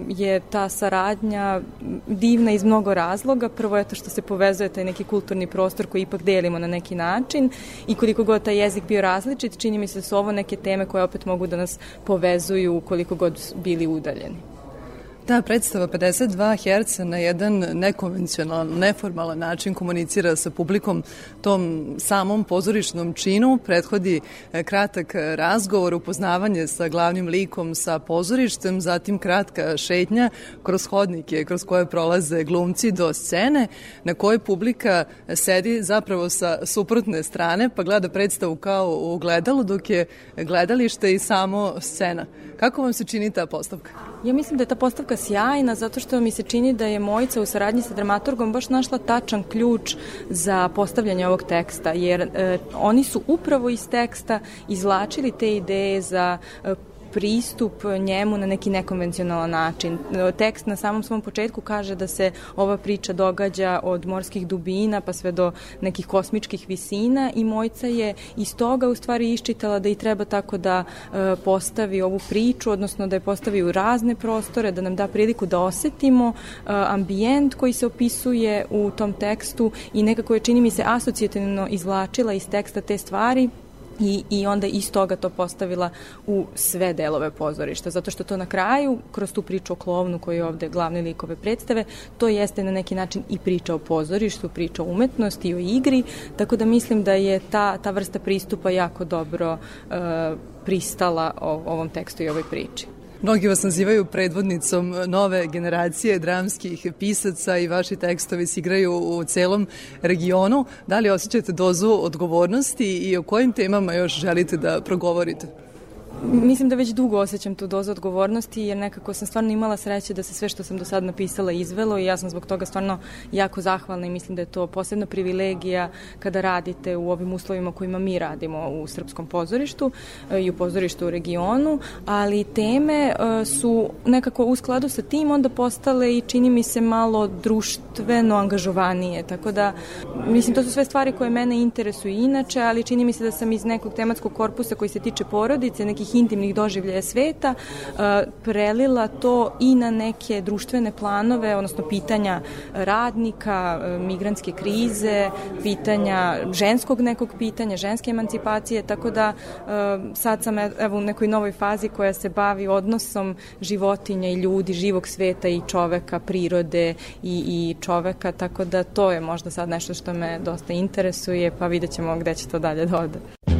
J: je ta saradnja divna iz mnogo razloga. Prvo je to što se povezuje taj neki kulturni prostor koji ipak delimo na neki način i koliko god taj jezik bio različit, čini mi se da su ovo neke teme koje opet mogu da nas povezuju koliko god bili udaljeni.
I: Ta predstava 52 Hz na jedan nekonvencionalan, neformalan način komunicira sa publikom tom samom pozorišnom činu. Prethodi e, kratak razgovor, upoznavanje sa glavnim likom, sa pozorištem, zatim kratka šetnja kroz hodnike kroz koje prolaze glumci do scene na kojoj publika sedi zapravo sa suprotne strane pa gleda predstavu kao u gledalu dok je gledalište i samo scena. Kako vam se čini ta postavka?
J: Ja mislim da je ta postavka sjajna zato što mi se čini da je Mojica u saradnji sa dramaturgom baš našla tačan ključ za postavljanje ovog teksta, jer e, oni su upravo iz teksta izvlačili te ideje za e, pristup njemu na neki nekonvencionalan način. Tekst na samom svom početku kaže da se ova priča događa od morskih dubina pa sve do nekih kosmičkih visina i Mojca je iz toga u stvari iščitala da i treba tako da e, postavi ovu priču, odnosno da je postavi u razne prostore, da nam da priliku da osetimo e, ambijent koji se opisuje u tom tekstu i nekako je čini mi se asocijativno izvlačila iz teksta te stvari I, I onda iz toga to postavila u sve delove pozorišta, zato što to na kraju, kroz tu priču o klovnu koji je ovde glavne likove predstave, to jeste na neki način i priča o pozorištu, priča o umetnosti i o igri, tako da mislim da je ta, ta vrsta pristupa jako dobro uh, pristala o, ovom tekstu i ovoj priči.
I: Mnogi vas nazivaju predvodnicom nove generacije dramskih pisaca i vaši tekstovi se igraju u celom regionu. Da li osjećate dozu odgovornosti i o kojim temama još želite da progovorite?
J: Mislim da već dugo osjećam tu dozu odgovornosti jer nekako sam stvarno imala sreće da se sve što sam do sada napisala izvelo i ja sam zbog toga stvarno jako zahvalna i mislim da je to posebna privilegija kada radite u ovim uslovima kojima mi radimo u Srpskom pozorištu e, i u pozorištu u regionu, ali teme e, su nekako u skladu sa tim onda postale i čini mi se malo društveno angažovanije, tako da mislim to su sve stvari koje mene interesuju inače, ali čini mi se da sam iz nekog tematskog korpusa koji se tiče porodice, nekih
K: nekih intimnih doživljaja sveta, e, prelila to i na neke društvene planove, odnosno pitanja radnika, e, migrantske krize, pitanja ženskog nekog pitanja, ženske emancipacije, tako da e, sad sam evo u nekoj novoj fazi koja se bavi odnosom životinja i ljudi, živog sveta i čoveka, prirode i, i čoveka, tako da to je možda sad nešto što me dosta interesuje, pa vidjet ćemo gde će to dalje da ode.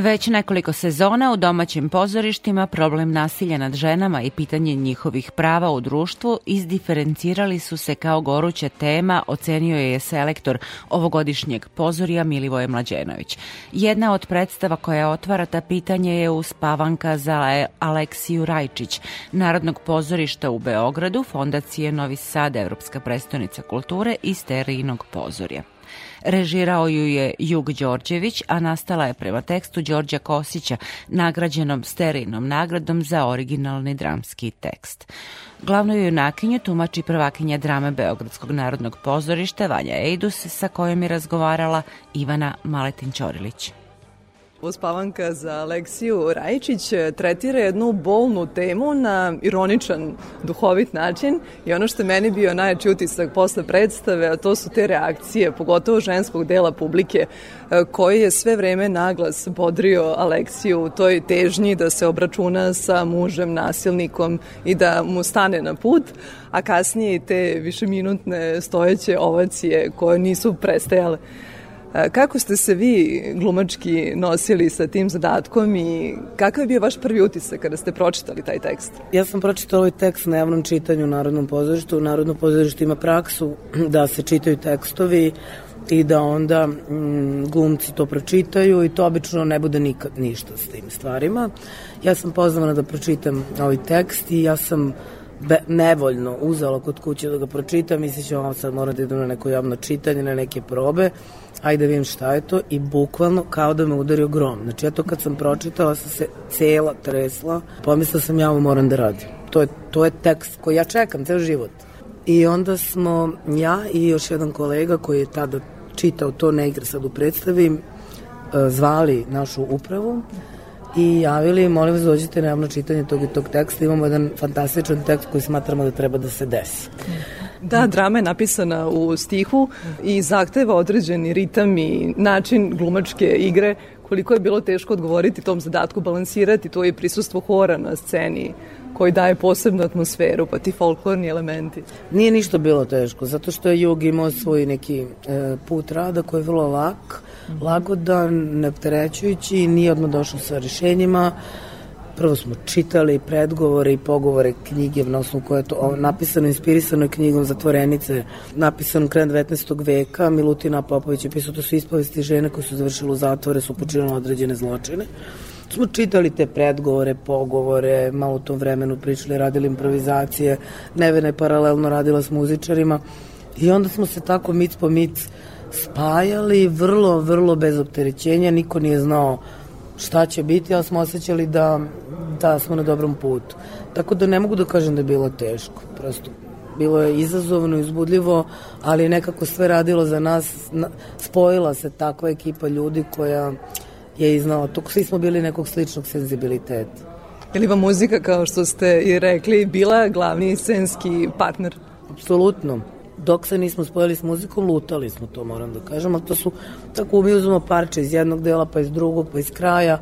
B: Već nekoliko sezona u domaćim pozorištima problem nasilja nad ženama i pitanje njihovih prava u društvu izdiferencirali su se kao goruća tema, ocenio je selektor ovogodišnjeg pozorija Milivoje Mlađenović. Jedna od predstava koja otvara ta pitanje je uspavanka za Aleksiju Rajčić, Narodnog pozorišta u Beogradu, Fondacije Novi Sad, Evropska prestonica kulture i Sterijinog pozorja. Režirao ju je Jug Đorđević, a nastala je prema tekstu Đorđa Kosića, nagrađenom Sterinom nagradom za originalni dramski tekst. Glavnu junakinju tumači prvakinja drame Beogradskog narodnog pozorišta Vanja Ejdus, sa kojom je razgovarala Ivana Maletin-Ćorilić.
I: Uspavanka za Aleksiju Rajičić tretira jednu bolnu temu na ironičan, duhovit način i ono što meni bio najjači utisak posle predstave, a to su te reakcije, pogotovo ženskog dela publike, e, koji je sve vreme naglas bodrio Aleksiju u toj težnji da se obračuna sa mužem, nasilnikom i da mu stane na put, a kasnije i te višeminutne stojeće ovacije koje nisu prestajale. Kako ste se vi glumački nosili sa tim zadatkom i kakav je bio vaš prvi utisak kada ste pročitali taj tekst?
L: Ja sam pročitala ovaj tekst na javnom čitanju u Narodnom pozorištu. Narodno pozorište ima praksu da se čitaju tekstovi i da onda mm, glumci to pročitaju i to obično ne bude nikad ništa s tim stvarima. Ja sam pozvana da pročitam ovaj tekst i ja sam be, nevoljno uzela kod kuće da ga pročitam, misliću vam sad moram da na neko javno čitanje, na neke probe, ajde vidim šta je to i bukvalno kao da me udario grom. Znači ja to kad sam pročitala sam se cela tresla, pomislila sam ja ovo moram da radim. To je, to je tekst koji ja čekam ceo život. I onda smo ja i još jedan kolega koji je tada čitao to ne igra sad u predstavi, e, zvali našu upravu i javili, molim vas dođite na javno čitanje tog i tog teksta, imamo jedan fantastičan tekst koji smatramo da treba da se desi.
I: Da, drama je napisana u stihu i zahteva određeni ritam i način glumačke igre. Koliko je bilo teško odgovoriti tom zadatku, balansirati to i prisustvo hora na sceni koji daje posebnu atmosferu, pa ti folklorni elementi.
L: Nije ništa bilo teško, zato što je Jug imao svoj neki e, put rada koji je vrlo lak, lagodan, neopterećujući nije odmah došao sa rešenjima. Prvo smo čitali predgovore i pogovore knjige na osnovu koje je to napisano, inspirisano je knjigom Zatvorenice, napisano krajem 19. veka, Milutina Popović je pisao, to su ispovesti žene koje su završile u zatvore, su počinile određene zločine smo čitali te predgovore, pogovore, malo u tom vremenu pričali, radili improvizacije, Nevena je paralelno radila s muzičarima i onda smo se tako mic po mic spajali, vrlo, vrlo bez opterećenja, niko nije znao šta će biti, ali smo osjećali da, da smo na dobrom putu. Tako da ne mogu da kažem da je bilo teško, prosto bilo je izazovno, izbudljivo, ali nekako sve radilo za nas, spojila se takva ekipa ljudi koja je iznao, to svi smo bili nekog sličnog senzibiliteta.
I: Je li vam muzika, kao što ste i rekli, bila glavni scenski partner?
L: Apsolutno. Dok se nismo spojili s muzikom, lutali smo to, moram da kažem, ali to su, tako mi uzmemo parče iz jednog dela, pa iz drugog, pa iz kraja,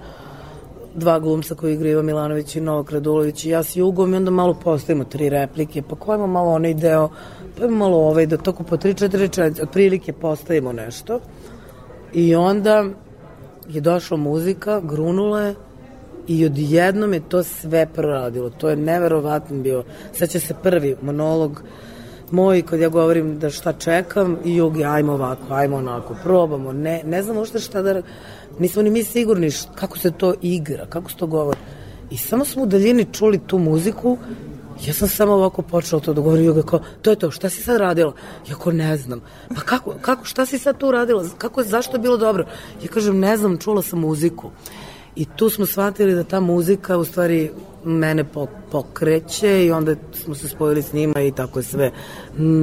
L: dva glumca koji igra Iva Milanović i Novak Radulović i ja s Jugom i onda malo postavimo tri replike, pa ko malo onaj deo, pa ima malo ovaj, da toko po tri, četiri rečenice, otprilike postavimo nešto. I onda je došla muzika, grunula je i odjednom je to sve proradilo. To je neverovatno bio. Seća se prvi monolog moj kad ja govorim da šta čekam i Jugi, ajmo ovako, ajmo onako, probamo, ne, ne znam uopšte šta da, nismo ni mi sigurni šta, kako se to igra, kako se to govori. I samo smo u daljini čuli tu muziku Ja sam samo ovako počela to da govorim, Juga kao, to je to, šta si sad radila? Ja kao, ne znam. Pa kako, kako, šta si sad tu radila? Kako, zašto je bilo dobro? Ja kažem, ne znam, čula sam muziku. I tu smo shvatili da ta muzika u stvari mene pokreće i onda smo se spojili s njima i tako je sve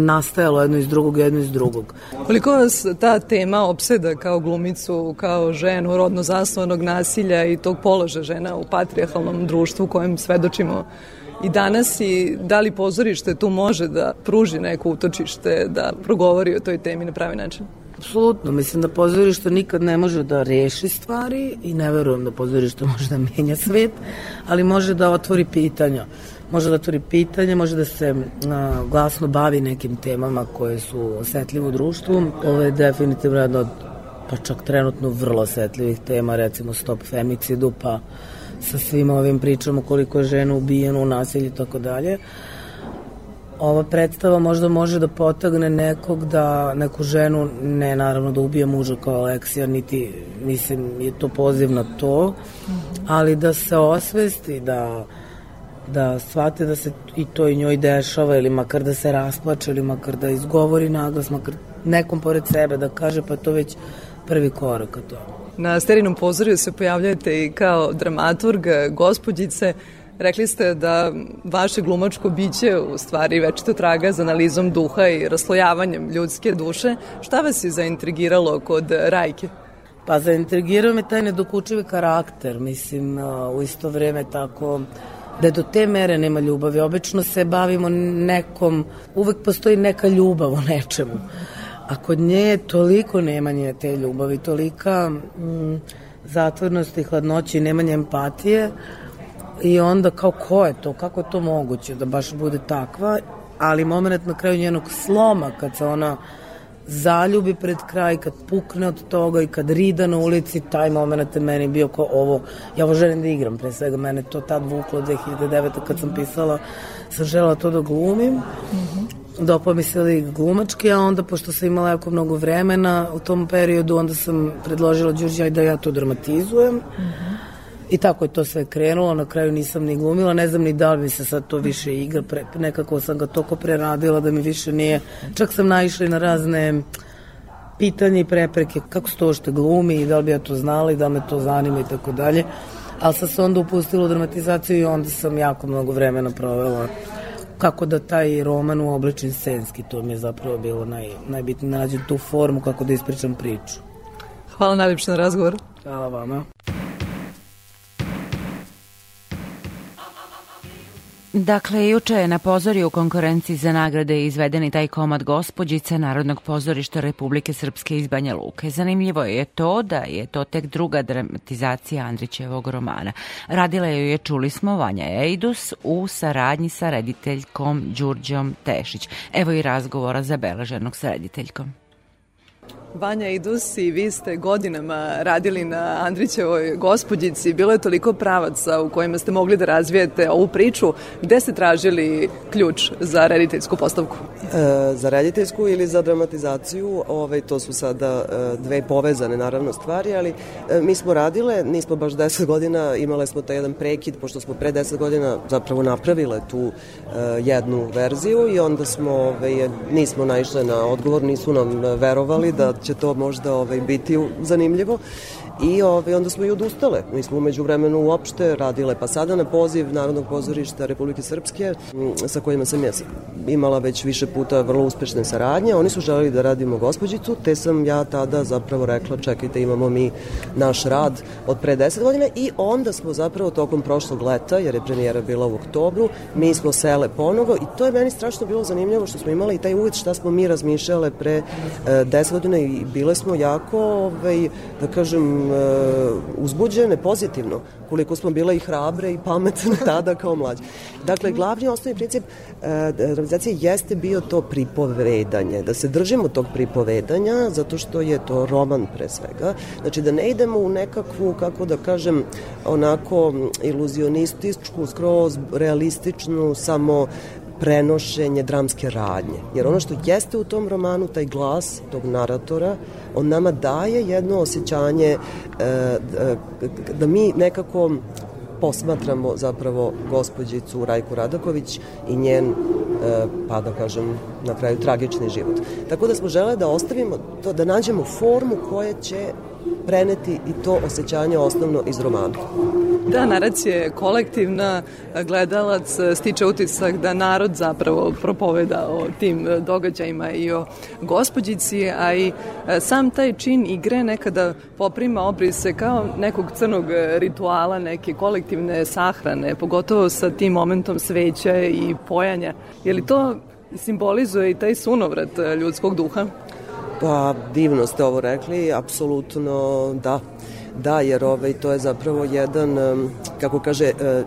L: nastajalo jedno iz drugog, jedno iz drugog.
I: Koliko vas ta tema opseda kao glumicu, kao ženu rodno zasnovanog nasilja i tog položa žena u patrijarhalnom društvu kojem svedočimo i danas i da li pozorište tu može da pruži neko utočište, da progovori o toj temi na pravi način?
L: Apsolutno, mislim da pozorište nikad ne može da reši stvari i ne verujem da pozorište može da menja svet, ali može da otvori pitanja. Može da otvori pitanje, može da se a, glasno bavi nekim temama koje su osetljive u društvu. Ovo je definitivno jedna od pa čak trenutno vrlo osetljivih tema, recimo stop femicidu, pa sa svim ovim pričama koliko je žena ubijeno u nasilju i tako dalje. Ova predstava možda može da potagne nekog da neku ženu, ne naravno da ubije muža kao Aleksija, niti mislim je to poziv na to, ali da se osvesti, da da shvate da se i to i njoj dešava ili makar da se rasplače ili makar da izgovori naglas, makar nekom pored sebe da kaže pa to već prvi korak ka tome.
I: Na sterinom pozorju se pojavljujete i kao dramaturg, gospođice. Rekli ste da vaše glumačko biće u stvari večito traga za analizom duha i raslojavanjem ljudske duše. Šta vas je zaintrigiralo kod Rajke?
L: Pa zaintrigirao me taj nedokučivi karakter, mislim, u isto vreme tako da do te mere nema ljubavi. Obično se bavimo nekom, uvek postoji neka ljubav u nečemu. A kod nje je toliko nemanje te ljubavi, tolika mm, zatvornost i hladnoće i nemanje empatije i onda kao ko je to, kako je to moguće da baš bude takva, ali moment na kraju njenog sloma kad se ona zaljubi pred kraj, kad pukne od toga i kad rida na ulici, taj moment je meni bio kao ovo, ja ovo želim da igram, pre svega mene to tad vuklo 2009. kad sam pisala, sam žela to da glumim. Mm -hmm dopao mi se lik glumački, a onda pošto sam imala jako mnogo vremena u tom periodu, onda sam predložila Đurđaj da ja to dramatizujem. Mm -hmm.
M: I tako je to sve krenulo, na kraju nisam ni glumila, ne znam ni da li mi se sad to više igra, pre, nekako sam ga toko preradila da mi više nije, čak sam naišla i na razne pitanja i prepreke, kako se to što glumi i da li bi ja to znala i da me to zanima i tako dalje. Ali sam se onda upustila u dramatizaciju i onda sam jako mnogo vremena provela kako da taj roman uobličim scenski, to mi je zapravo bilo naj, najbitnije, da nađem tu formu kako da ispričam priču.
I: Hvala najljepše na razgovor.
M: Hvala vama.
B: Dakle, juče je na pozorju u konkurenciji za nagrade izveden i taj komad gospođice Narodnog pozorišta Republike Srpske iz Banja Luke. Zanimljivo je to da je to tek druga dramatizacija Andrićevog romana. Radila ju je, čuli smo, Vanja Ejdus u saradnji sa rediteljkom Đurđom Tešić. Evo i razgovora zabeleženog sa rediteljkom.
I: Vanja Idus i vi ste godinama radili na Andrićevoj gospođici. Bilo je toliko pravaca u kojima ste mogli da razvijete ovu priču. Gde ste tražili ključ za rediteljsku postavku?
N: E, za rediteljsku ili za dramatizaciju, ovaj, to su sada e, dve povezane naravno stvari, ali e, mi smo radile, nismo baš 10 godina, imale smo taj jedan prekid, pošto smo pre 10 godina zapravo napravile tu e, jednu verziju i onda smo, ovaj, nismo naišle na odgovor, nisu nam verovali da će to možda ovaj, biti zanimljivo i ovaj, onda smo i odustale. Mi smo umeđu vremenu uopšte radile pa sada na poziv Narodnog pozorišta Republike Srpske sa kojima sam ja imala već više puta vrlo uspešne saradnje. Oni su želeli da radimo gospođicu, te sam ja tada zapravo rekla čekajte imamo mi naš rad od pre 10 godina i onda smo zapravo tokom prošlog leta, jer je premijera bila u oktobru, mi smo sele ponovo i to je meni strašno bilo zanimljivo što smo imali i taj uvid šta smo mi razmišljale pre e, 10 godina i bile smo jako, ovaj, da kažem, e, uzbuđene pozitivno, koliko smo bile i hrabre i pametne tada kao mlađe. Dakle, glavni osnovni princip e, realizacije jeste bio to pripovedanje, da se držimo tog pripovedanja, zato što je to roman pre svega. Znači, da ne idemo u nekakvu, kako da kažem, onako iluzionističku, skroz realističnu, samo prenošenje dramske radnje. Jer ono što jeste u tom romanu, taj glas tog naratora, on nama daje jedno osjećanje e, da mi nekako posmatramo zapravo gospođicu Rajku Radaković i njen, e, pa da kažem, na kraju tragični život. Tako da smo žele da ostavimo to, da nađemo formu koja će preneti i to osjećanje osnovno iz romana.
I: Da, naracija je kolektivna, gledalac stiče utisak da narod zapravo propoveda o tim događajima i o gospođici, a i sam taj čin igre nekada poprima obrise kao nekog crnog rituala, neke kolektivne sahrane, pogotovo sa tim momentom sveća i pojanja. Je li to simbolizuje i taj sunovrat ljudskog duha?
N: Pa divno ste ovo rekli, apsolutno da. Da, jer ovaj, to je zapravo jedan, kako kaže, e,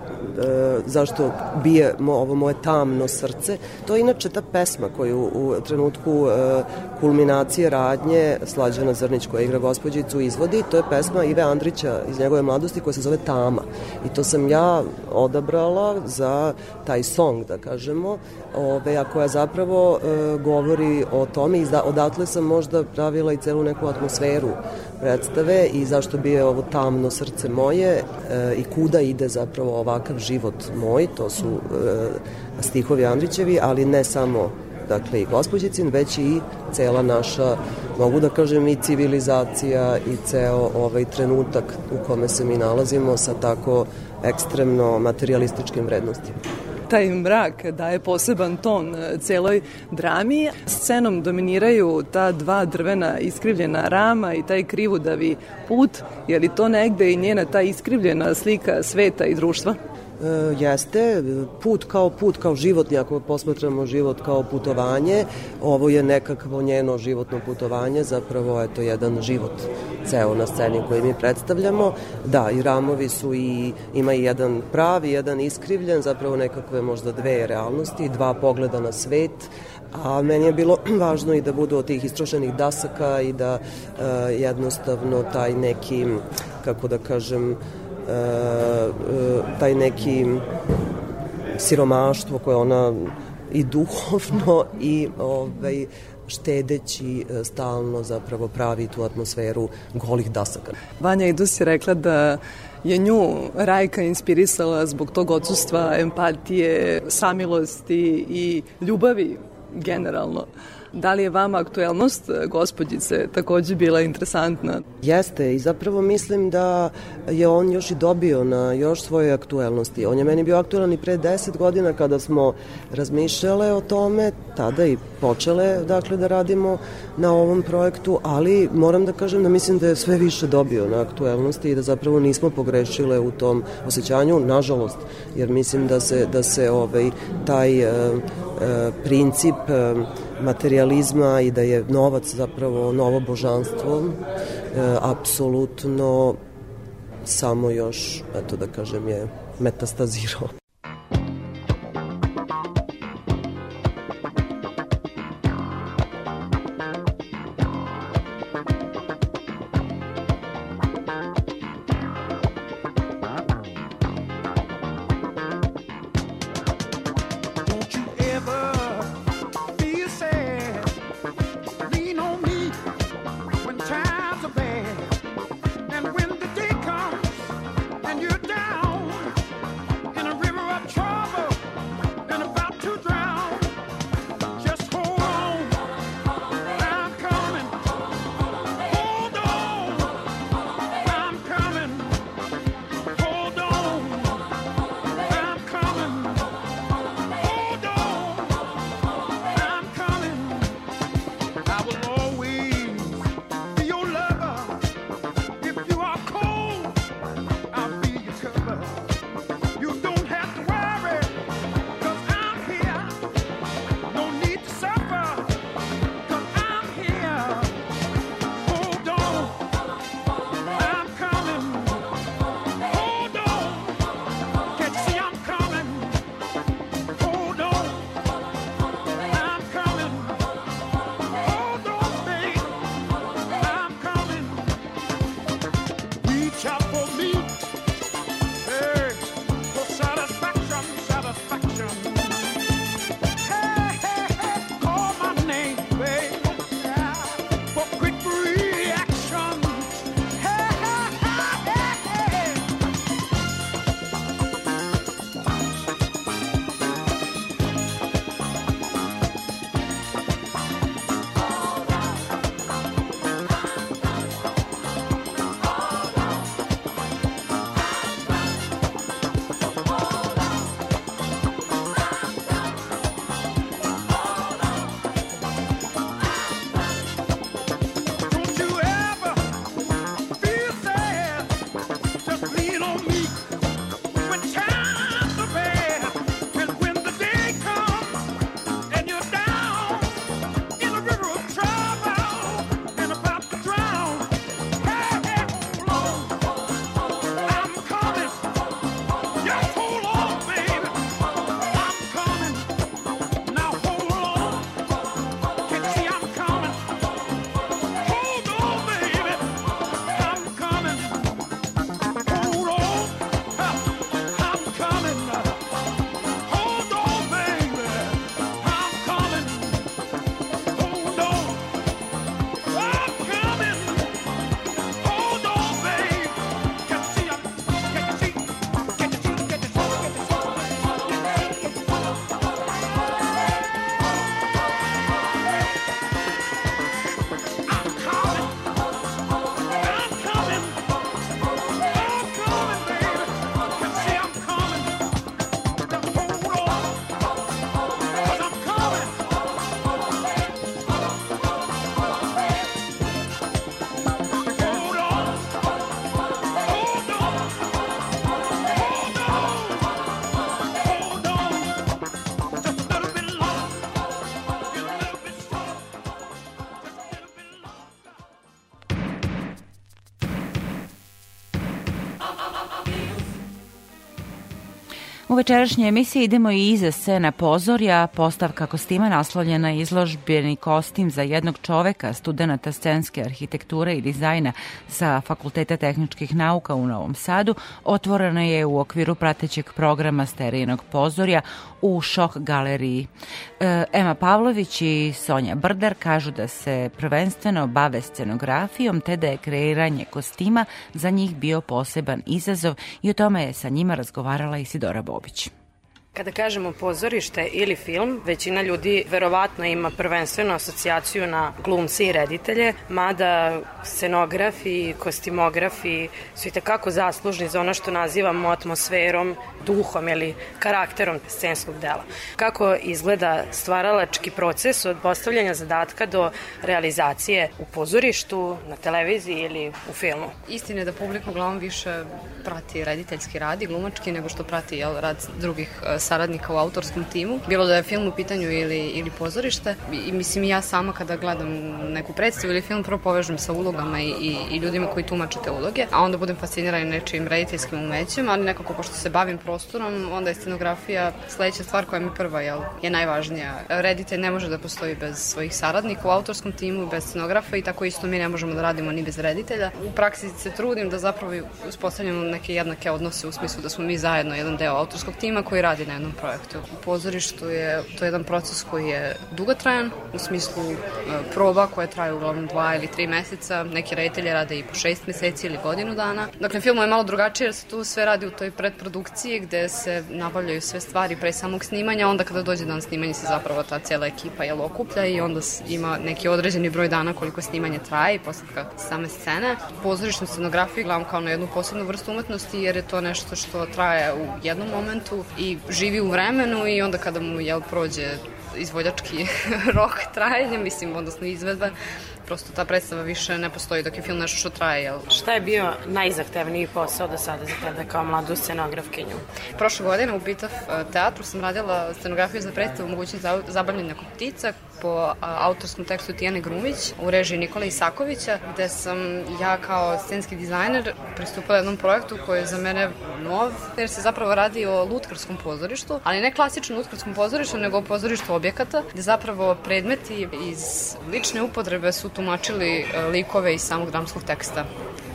N: zašto bije mo, ovo moje tamno srce. To je inače ta pesma koju u trenutku e, kulminacije radnje Slađana Zrnić koja igra gospođicu izvodi, to je pesma Ive Andrića iz njegove mladosti koja se zove Tama. I to sam ja odabrala za taj song, da kažemo, ove, a koja zapravo e, govori o tome i odatle sam možda pravila i celu neku atmosferu predstave i zašto bi je ovo tamno srce moje e, i kuda ide zapravo ovakav život moj, to su e, stihovi Andrićevi, ali ne samo dakle i gospođicin, već i cela naša, mogu da kažem i civilizacija i ceo ovaj trenutak u kome se mi nalazimo sa tako ekstremno materialističkim vrednostima
I: taj mrak daje poseban ton e, celoj drami. Scenom dominiraju ta dva drvena iskrivljena rama i taj krivudavi put. Je li to negde i njena ta iskrivljena slika sveta i društva?
N: E, jeste, put kao put, kao životni, ako posmatramo život kao putovanje, ovo je nekakvo njeno životno putovanje, zapravo je to jedan život ceo na sceni koji mi predstavljamo. Da, i ramovi su i, ima i jedan pravi, jedan iskrivljen, zapravo nekakve možda dve realnosti, dva pogleda na svet, a meni je bilo važno i da budu od tih istrošenih dasaka i da uh, jednostavno taj neki, kako da kažem, E, e, taj neki siromaštvo koje ona i duhovno i ovaj,
K: štedeći e, stalno zapravo pravi tu atmosferu golih dasaka.
I: Vanja Idus je rekla da je nju Rajka inspirisala zbog tog odsustva empatije, samilosti i ljubavi generalno. Da li je vama aktuelnost e, gospođice takođe bila interesantna?
K: Jeste i zapravo mislim da je on još i dobio na još svoje aktuelnosti. On je meni bio aktuelan i pre 10 godina kada smo razmišljale o tome, tada i počele dakle da radimo na ovom projektu, ali moram da kažem da mislim da je sve više dobio na aktuelnosti i da zapravo nismo pogrešile u tom osjećanju, nažalost, jer mislim da se, da se ovaj, taj e, e, princip e, materializma i da je novac zapravo novo božanstvo, e, apsolutno samo još, eto da kažem, je metastazirao.
B: Večerašnjoj emisiji idemo i iza scena pozorja, postavka kostima naslovljena izložbeni kostim za jednog čoveka, studenta scenske arhitekture i dizajna sa Fakulteta tehničkih nauka u Novom Sadu, otvorena je u okviru pratećeg programa sterijenog pozorja u Šok galeriji. E, Ema Pavlović i Sonja Brdar kažu da se prvenstveno bave scenografijom, te da je kreiranje kostima za njih bio poseban izazov i o tome je sa njima razgovarala Isidora Bobić.
O: Kada kažemo pozorište ili film, većina ljudi verovatno ima prvenstveno asocijaciju na glumci i reditelje, mada scenografi kostimografi su i tekako zaslužni za ono što nazivamo atmosferom, duhom ili karakterom scenskog dela. Kako izgleda stvaralački proces od postavljanja zadatka do realizacije u pozorištu, na televiziji ili u filmu?
P: Istina je da publika uglavnom više prati rediteljski rad i glumački nego što prati jel, rad drugih e, saradnika u autorskom timu, bilo da je film u pitanju ili, ili pozorište. I, mislim ja sama kada gledam neku predstavu ili film prvo povežem sa ulogama i, i, i ljudima koji tumače te uloge, a onda budem fascinirana nečim rediteljskim umećem, ali nekako pošto se bavim prostorom, onda je scenografija sledeća stvar koja mi prva jel, je najvažnija. Reditelj ne može da postoji bez svojih saradnika u autorskom timu, bez scenografa i tako isto mi ne možemo da radimo ni bez reditelja. U praksi se trudim da zapravo uspostavljamo neke jednake odnose u smislu da smo mi zajedno jedan deo autorskog tima koji radi na jednom projektu. U pozorištu je to je jedan proces koji je dugotrajan u smislu e, proba koje traju uglavnom dva ili tri meseca. Neki reditelji rade i po šest meseci ili godinu dana. Dakle, film je malo drugačije jer se tu sve radi u toj predprodukciji gde se nabavljaju sve stvari pre samog snimanja, onda kada dođe dan snimanja se zapravo ta cijela ekipa je okuplja i onda ima neki određeni broj dana koliko snimanje traje i postavka same scene. Pozorišnu scenografiju gledam kao na jednu posebnu vrstu umetnosti jer je to nešto što traje u jednom momentu i živi u vremenu i onda kada mu jel prođe izvođački rok trajanja, mislim, odnosno izvedba, prosto ta predstava više ne postoji dok je film nešto što traje. Jel?
O: Šta je bio najzahtevniji posao do sada za tebe kao mladu scenografkinju?
P: Prošle godine u Bitav teatru sam radila scenografiju za predstavu mogućnost zabavljanja koptica po autorskom tekstu Tijane Grumić u režiji Nikola Isakovića, gde sam ja kao scenski dizajner pristupila jednom projektu koji je za mene nov, jer se zapravo radi o lutkarskom pozorištu, ali ne klasičnom lutkarskom pozorištu, nego o pozorištu objekata, gde zapravo predmeti iz lične upotrebe su tumačili likove iz samog dramskog teksta.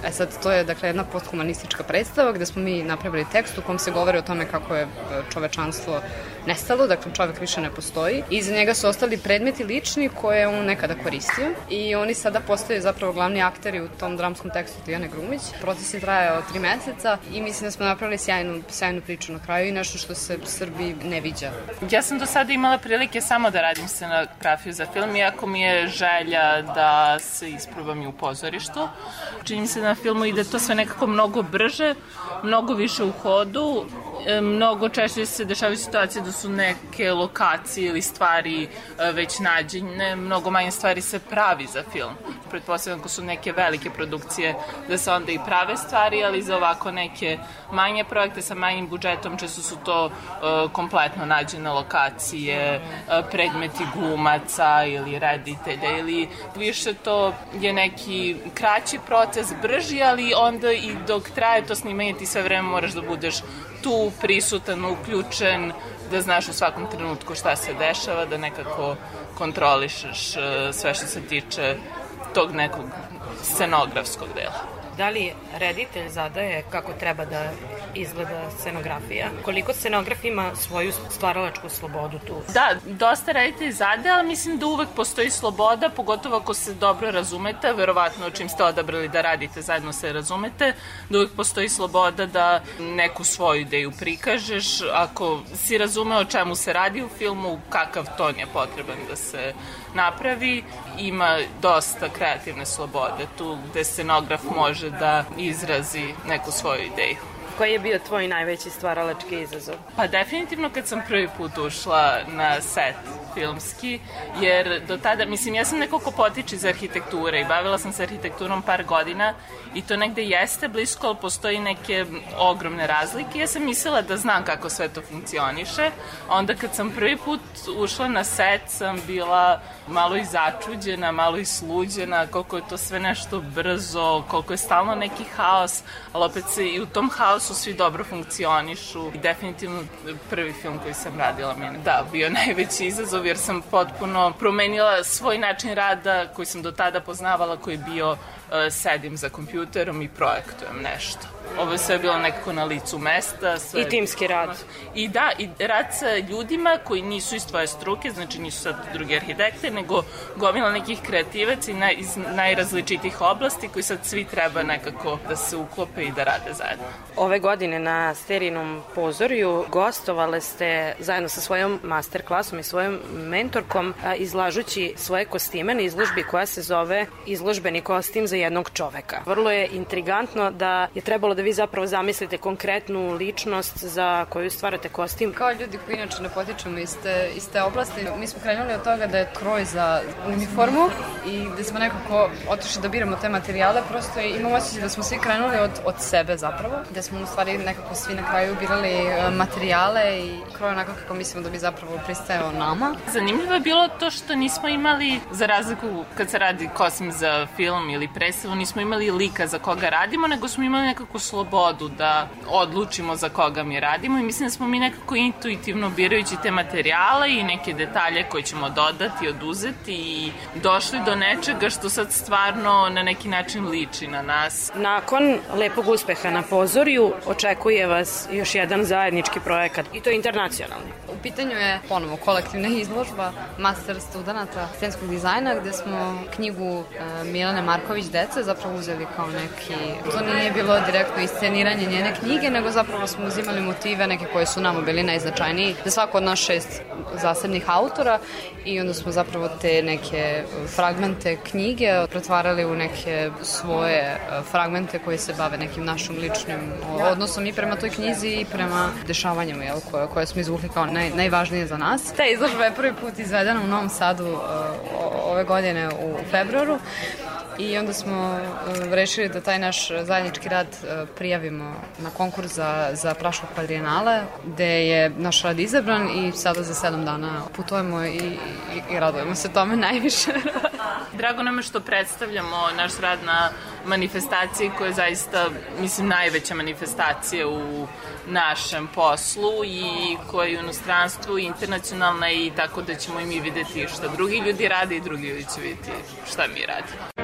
P: E sad, to je dakle jedna posthumanistička predstava gde smo mi napravili tekst u kom se govori o tome kako je čovečanstvo nestalo, dakle čovek više ne postoji. Iza njega su ostali predmeti lični koje je on nekada koristio i oni sada postaju zapravo glavni akteri u tom dramskom tekstu Tijane Grumić. Proces je trajao tri meseca i mislim da smo napravili sjajnu, sjajnu priču na kraju i nešto što se Srbiji ne viđa.
Q: Ja sam do sada imala prilike samo da radim scenografiju za film, iako mi je želja da se isprobam i u pozorištu. Čini mi se da na filmu ide to sve nekako mnogo brže, mnogo više u hodu, mnogo češće se dešavaju situacije da su neke lokacije ili stvari već nađene, mnogo manje stvari se pravi za film. Pretpostavljam ako su neke velike produkcije da se onda i prave stvari, ali za ovako neke manje projekte sa manjim budžetom često su to uh, kompletno nađene lokacije, predmeti glumaca ili reditelja ili više to je neki kraći proces, brži, ali onda i dok traje to snimanje ti sve vreme moraš da budeš tu prisutan, uključen, da znaš u svakom trenutku šta se dešava, da nekako kontrolišeš sve što se tiče tog nekog scenografskog dela.
O: Da li reditelj zadaje kako treba da izgleda scenografija? Koliko scenograf ima svoju stvaralačku slobodu tu?
Q: Da, dosta reditelj zadaje, ali mislim da uvek postoji sloboda, pogotovo ako se dobro razumete, verovatno čim ste odabrali da radite zajedno se razumete, da uvek postoji sloboda da neku svoju ideju prikažeš, ako si razume o čemu se radi u filmu, kakav ton je potreban da se napravi, ima dosta kreativne slobode tu gde scenograf može da izrazi neku svoju ideju.
O: Koji je bio tvoj najveći stvaralački izazov?
Q: Pa definitivno kad sam prvi put ušla na set filmski, jer do tada, mislim, ja sam neko ko potiče iz arhitekture i bavila sam se arhitekturom par godina i to negde jeste blisko, ali postoji neke ogromne razlike. Ja sam mislila da znam kako sve to funkcioniše. Onda kad sam prvi put ušla na set, sam bila malo i začuđena, malo i sluđena, koliko je to sve nešto brzo, koliko je stalno neki haos, ali opet se i u tom haosu svi dobro funkcionišu. I definitivno prvi film koji sam radila mi je, da, bio najveći izazov jer sam potpuno promenila svoj način rada koji sam do tada poznavala, koji je bio sedim za kompjuterom i projektujem nešto. Ovo je sve bilo nekako na licu mesta. Sve
O: I timski rad.
Q: I da, i rad sa ljudima koji nisu iz tvoje struke, znači nisu sad drugi arhitekte, nego gomila nekih kreativaca i naj, iz najrazličitih oblasti koji sad svi treba nekako da se uklope i da rade zajedno.
O: Ove godine na Sterinom pozorju gostovale ste zajedno sa svojom master klasom i svojom mentorkom izlažući svoje kostime na izložbi koja se zove izložbeni kostim za jednog čoveka. Vrlo je intrigantno da je trebalo da vi zapravo zamislite konkretnu ličnost za koju stvarate kostim.
P: Kao ljudi koji inače ne potičemo iz te, iz te oblasti, mi smo krenuli od toga da je kroj za uniformu i da smo nekako otišli da biramo te materijale, prosto imamo osjećaj da smo svi krenuli od, od sebe zapravo, da smo u stvari nekako svi na kraju birali e, materijale i kroj onako kako mislimo da bi zapravo pristajao nama.
Q: Zanimljivo je bilo to što nismo imali, za razliku kad se radi kostim za film ili predstavu, nismo imali lika za koga radimo, nego smo imali nekako slobodu da odlučimo za koga mi radimo i mislim da smo mi nekako intuitivno birajući te materijale i neke detalje koje ćemo dodati, oduzeti i došli do nečega što sad stvarno na neki način liči na nas.
O: Nakon lepog uspeha na pozorju očekuje vas još jedan zajednički projekat i to je internacionalni.
P: U pitanju je ponovo kolektivna izložba master studenta scenskog dizajna gde smo knjigu e, Milane Marković Deca zapravo uzeli kao neki, to nije bilo direktno isceniranje njene knjige, nego zapravo smo uzimali motive neke koje su nama bili najznačajniji za svako od nas šest zasebnih autora i onda smo zapravo te neke fragmente knjige pretvarali u neke svoje e, fragmente koji se bave nekim našim ličnim odnosom i prema toj knjizi i prema dešavanjima jel, koje, koje smo izvukli kao naj, najvažnije za nas. Ta izložba je prvi put izvedena u Novom Sadu uh, ove godine u februaru i onda smo uh, rešili da taj naš zajednički rad uh, prijavimo na konkurs za, za Praškog kvadrijenale, gde je naš rad izabran i sada za sedam dana putujemo i, i, i radujemo se tome najviše.
Q: Drago nam je što predstavljamo naš rad na manifestaciji koja je zaista, mislim, najveća manifestacija u našem poslu i koja je u inostranstvu internacionalna i tako da ćemo i mi videti šta drugi ljudi rade i drugi ljudi će videti šta mi radimo.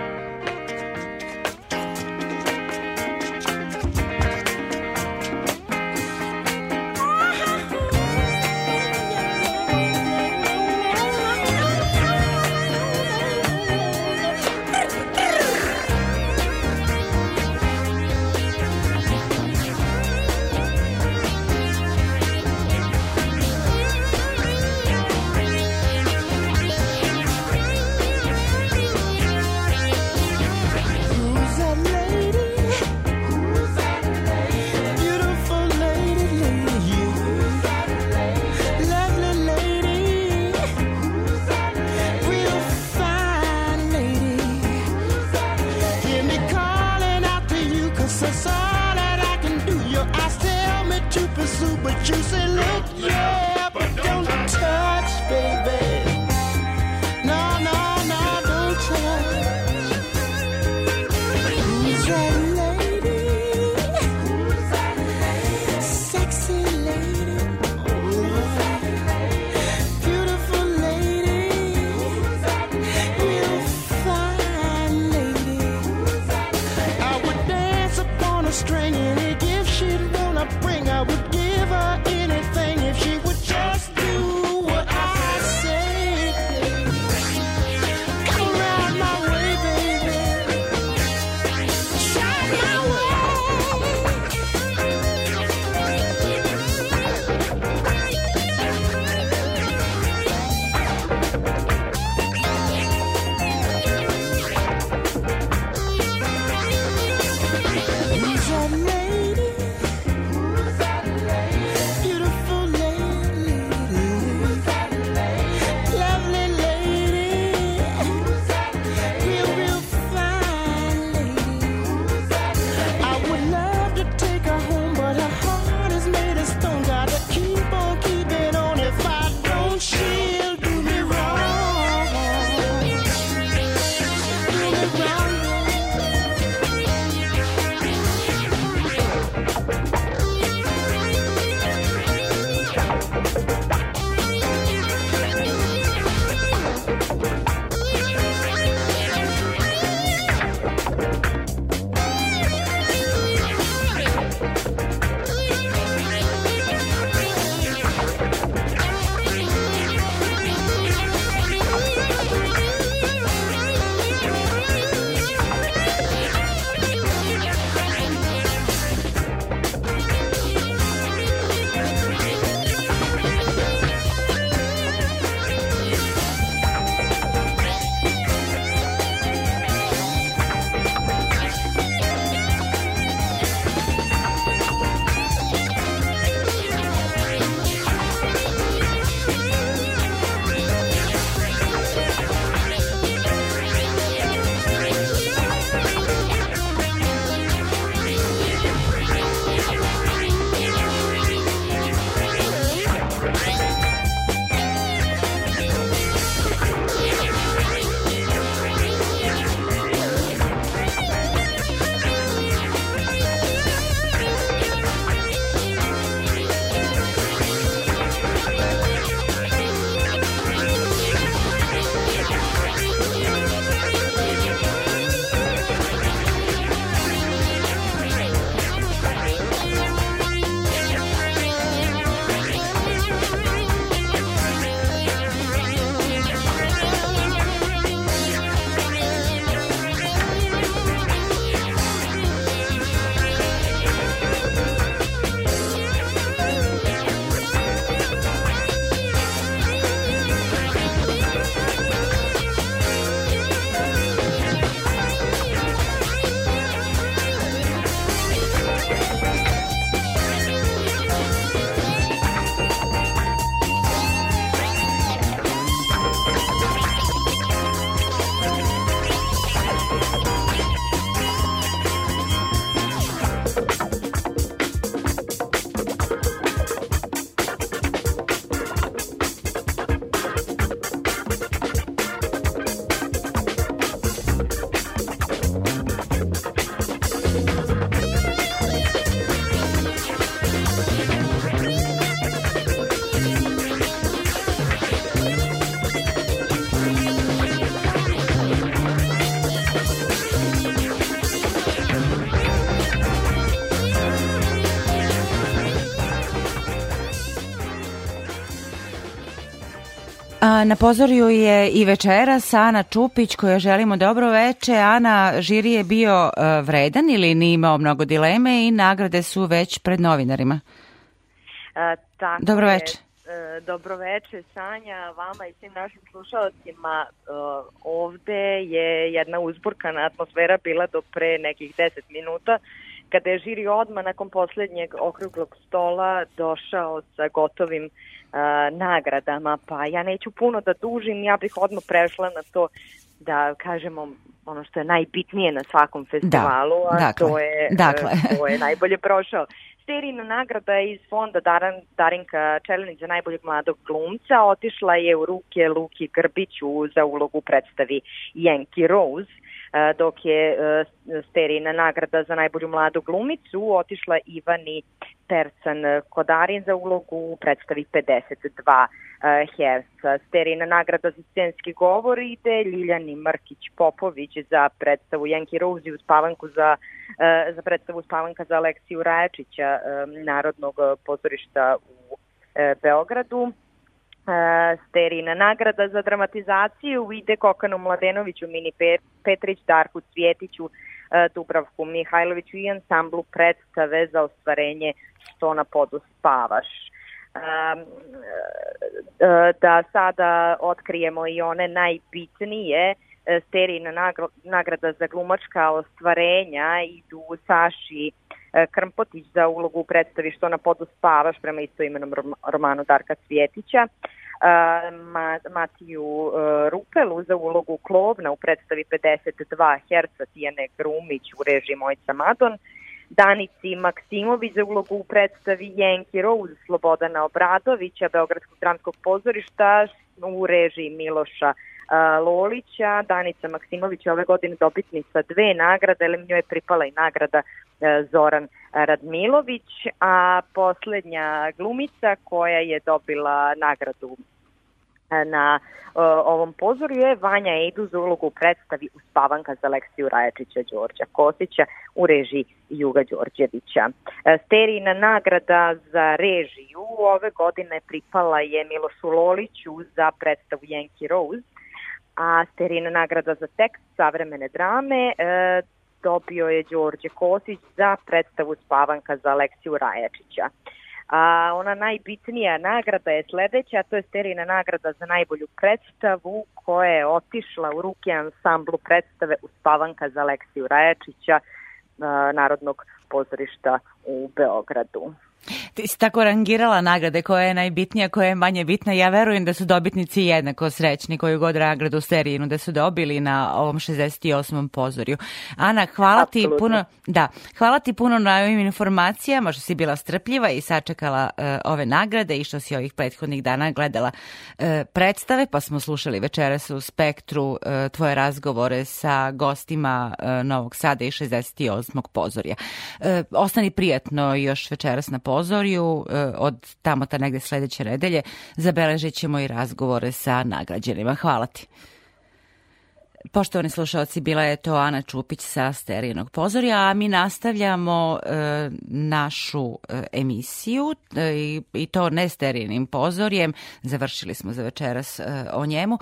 B: Na pozorju je i večeras Ana Čupić koja želimo dobro veče. Ana, žiri je bio e, vredan ili nije imao mnogo dileme i nagrade su već pred novinarima.
R: A, tako
B: Dobro veče.
R: E, Dobro veče, Sanja, vama i svim našim slušalcima. E, Ovde je jedna uzburkana atmosfera bila do pre nekih 10 minuta, kada je žiri odmah nakon poslednjeg okruglog stola došao sa gotovim nagradama, pa ja neću puno da dužim, ja bih odmah prešla na to da kažemo ono što je najbitnije na svakom festivalu, a
B: dakle,
R: to je e,
B: dakle.
R: ko je najbolje prošao. Serijna nagrada iz fonda Daran, Darinka Čelinić za najboljeg mladog glumca otišla je u ruke Luki Grbiću za ulogu predstavi Yankee Rose, dok je e, Sterijina nagrada za najbolju mladu glumicu otišla Ivani Percan Kodarin za ulogu u predstavi 52 e, Herca. Sterijina nagrada za scenski govor ide Ljiljani Mrkić Popović za predstavu Yankee Rose i uspavanku za, e, za predstavu uspavanka za Aleksiju Rajačića e, Narodnog pozorišta u e, Beogradu. E, Sterina nagrada za dramatizaciju ide Kokanu Mladenoviću, Mini Pe- Petrić, Darku Cvjetiću, e, Dubravku Mihajloviću i ansamblu predstave za ostvarenje Što na podu spavaš. E, da sada otkrijemo i one najbitnije Sterijina nagr- nagrada za glumačka ostvarenja idu Saši Krmpotić za ulogu u predstavi Što na podu spavaš prema istoimenom rom- romanu Darka Cvjetića, Matiju e, Rupelu za ulogu Klovna u predstavi 52 Herca Tijane Grumić u režiji Mojca Madon, Danici Maksimović za ulogu u predstavi Yankee Rose Slobodana Obradovića Beogradskog dramskog pozorišta u režiji Miloša a, Lolića. Danica Maksimović je ove godine dobitnica dve nagrade, ali njoj je pripala i nagrada e, Zoran Radmilović, a poslednja glumica koja je dobila nagradu e, na e, ovom pozorju je Vanja Edu za ulogu u predstavi Uspavanka za Aleksiju Rajačića Đorđa Kosića u režiji Juga Đorđevića. E, Sterijina nagrada za režiju ove godine pripala je Milošu Loliću za predstavu Yankee Rose, a Sterijina nagrada za tekst savremene drame dobio je Đorđe Kosić za predstavu Spavanka za Aleksiju Rajačića. A ona najbitnija nagrada je sledeća, to je Sterijina nagrada za najbolju predstavu koja je otišla u ruke ansamblu predstave Uspavanka za Aleksiju Rajačića Narodnog pozorišta u Beogradu.
B: Ti si tako rangirala nagrade koja je najbitnija, koja je manje bitna. Ja verujem da su dobitnici jednako srećni koju god nagradu serijinu da su dobili na ovom 68. pozorju. Ana, hvala ti
R: Apsolutno.
B: puno, da, hvala ti puno na ovim informacijama, što si bila strpljiva i sačekala e, ove nagrade i što si ovih prethodnih dana gledala e, predstave, pa smo slušali večeras u Spektru e, tvoje razgovore sa gostima Novog Sada i 68. pozorja. Ostani prijatno još večeras na pozorju, e, od tamo ta negde sledeće nedelje zabeležit ćemo i razgovore sa nagrađenima. Hvala ti. Poštovani slušalci, bila je to Ana Čupić sa Sterijenog pozorja, a mi nastavljamo e, našu e, emisiju e, i, to ne Sterijenim pozorjem, završili smo za večeras e, o njemu,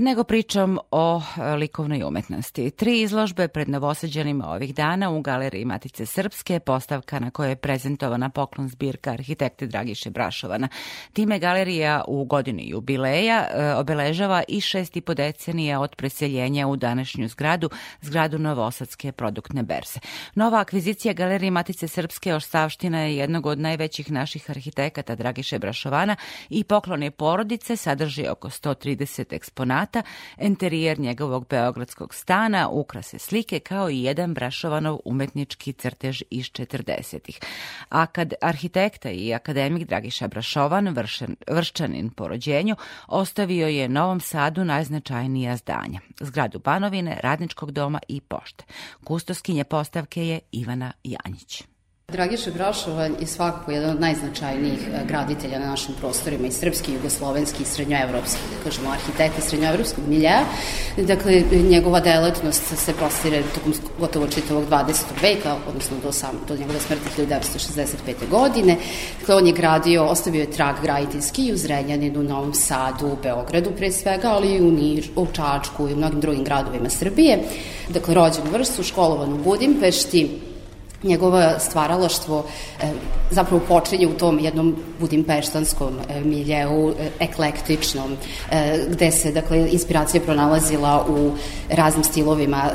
B: nego pričam o e, likovnoj umetnosti. Tri izložbe pred novosađanima ovih dana u Galeriji Matice Srpske, postavka na kojoj je prezentovana poklon zbirka arhitekte Dragiše Brašovana. Time galerija u godini jubileja e, obeležava i šest i po decenija od preseljenja u današnju zgradu, zgradu Novosadske produktne berze. Nova akvizicija Galerije Matice Srpske ostavština je jednog od najvećih naših arhitekata Dragiše Brašovana i poklon je porodice, sadrži oko 130 eksponata, enterijer njegovog beogradskog stana, ukrase slike kao i jedan Brašovanov umetnički crtež iz 40-ih. A kad arhitekta i akademik Dragiša Brašovan, vršen, vrščanin po rođenju, ostavio je Novom Sadu najznačajnija zdanja. Zgradu Banovine, Radničkog doma i pošte. Kustoskinje postavke je Ivana Janjić.
S: Dragiša Brašova je svakako jedan od najznačajnijih e, graditelja na našim prostorima i srpski, jugoslovenski i srednjoevropski, da kažemo, arhitekta srednjoevropskog miljeja. Dakle, njegova delatnost se prostire tokom gotovo čitavog 20. veka, odnosno do, sam, do njegove smrti 1965. godine. Dakle, on je gradio, ostavio je trag graditeljski i u Zrenjaninu, Novom Sadu, u Beogradu pre svega, ali i u Niš, u Čačku i u mnogim drugim gradovima Srbije. Dakle, rođen u Vrstu, školovan u Budimpešti, njegovo stvaralaštvo e, zapravo počinje u tom jednom budimpeštanskom e, miljeu, e, eklektičnom, e, gde se dakle, inspiracija pronalazila u raznim stilovima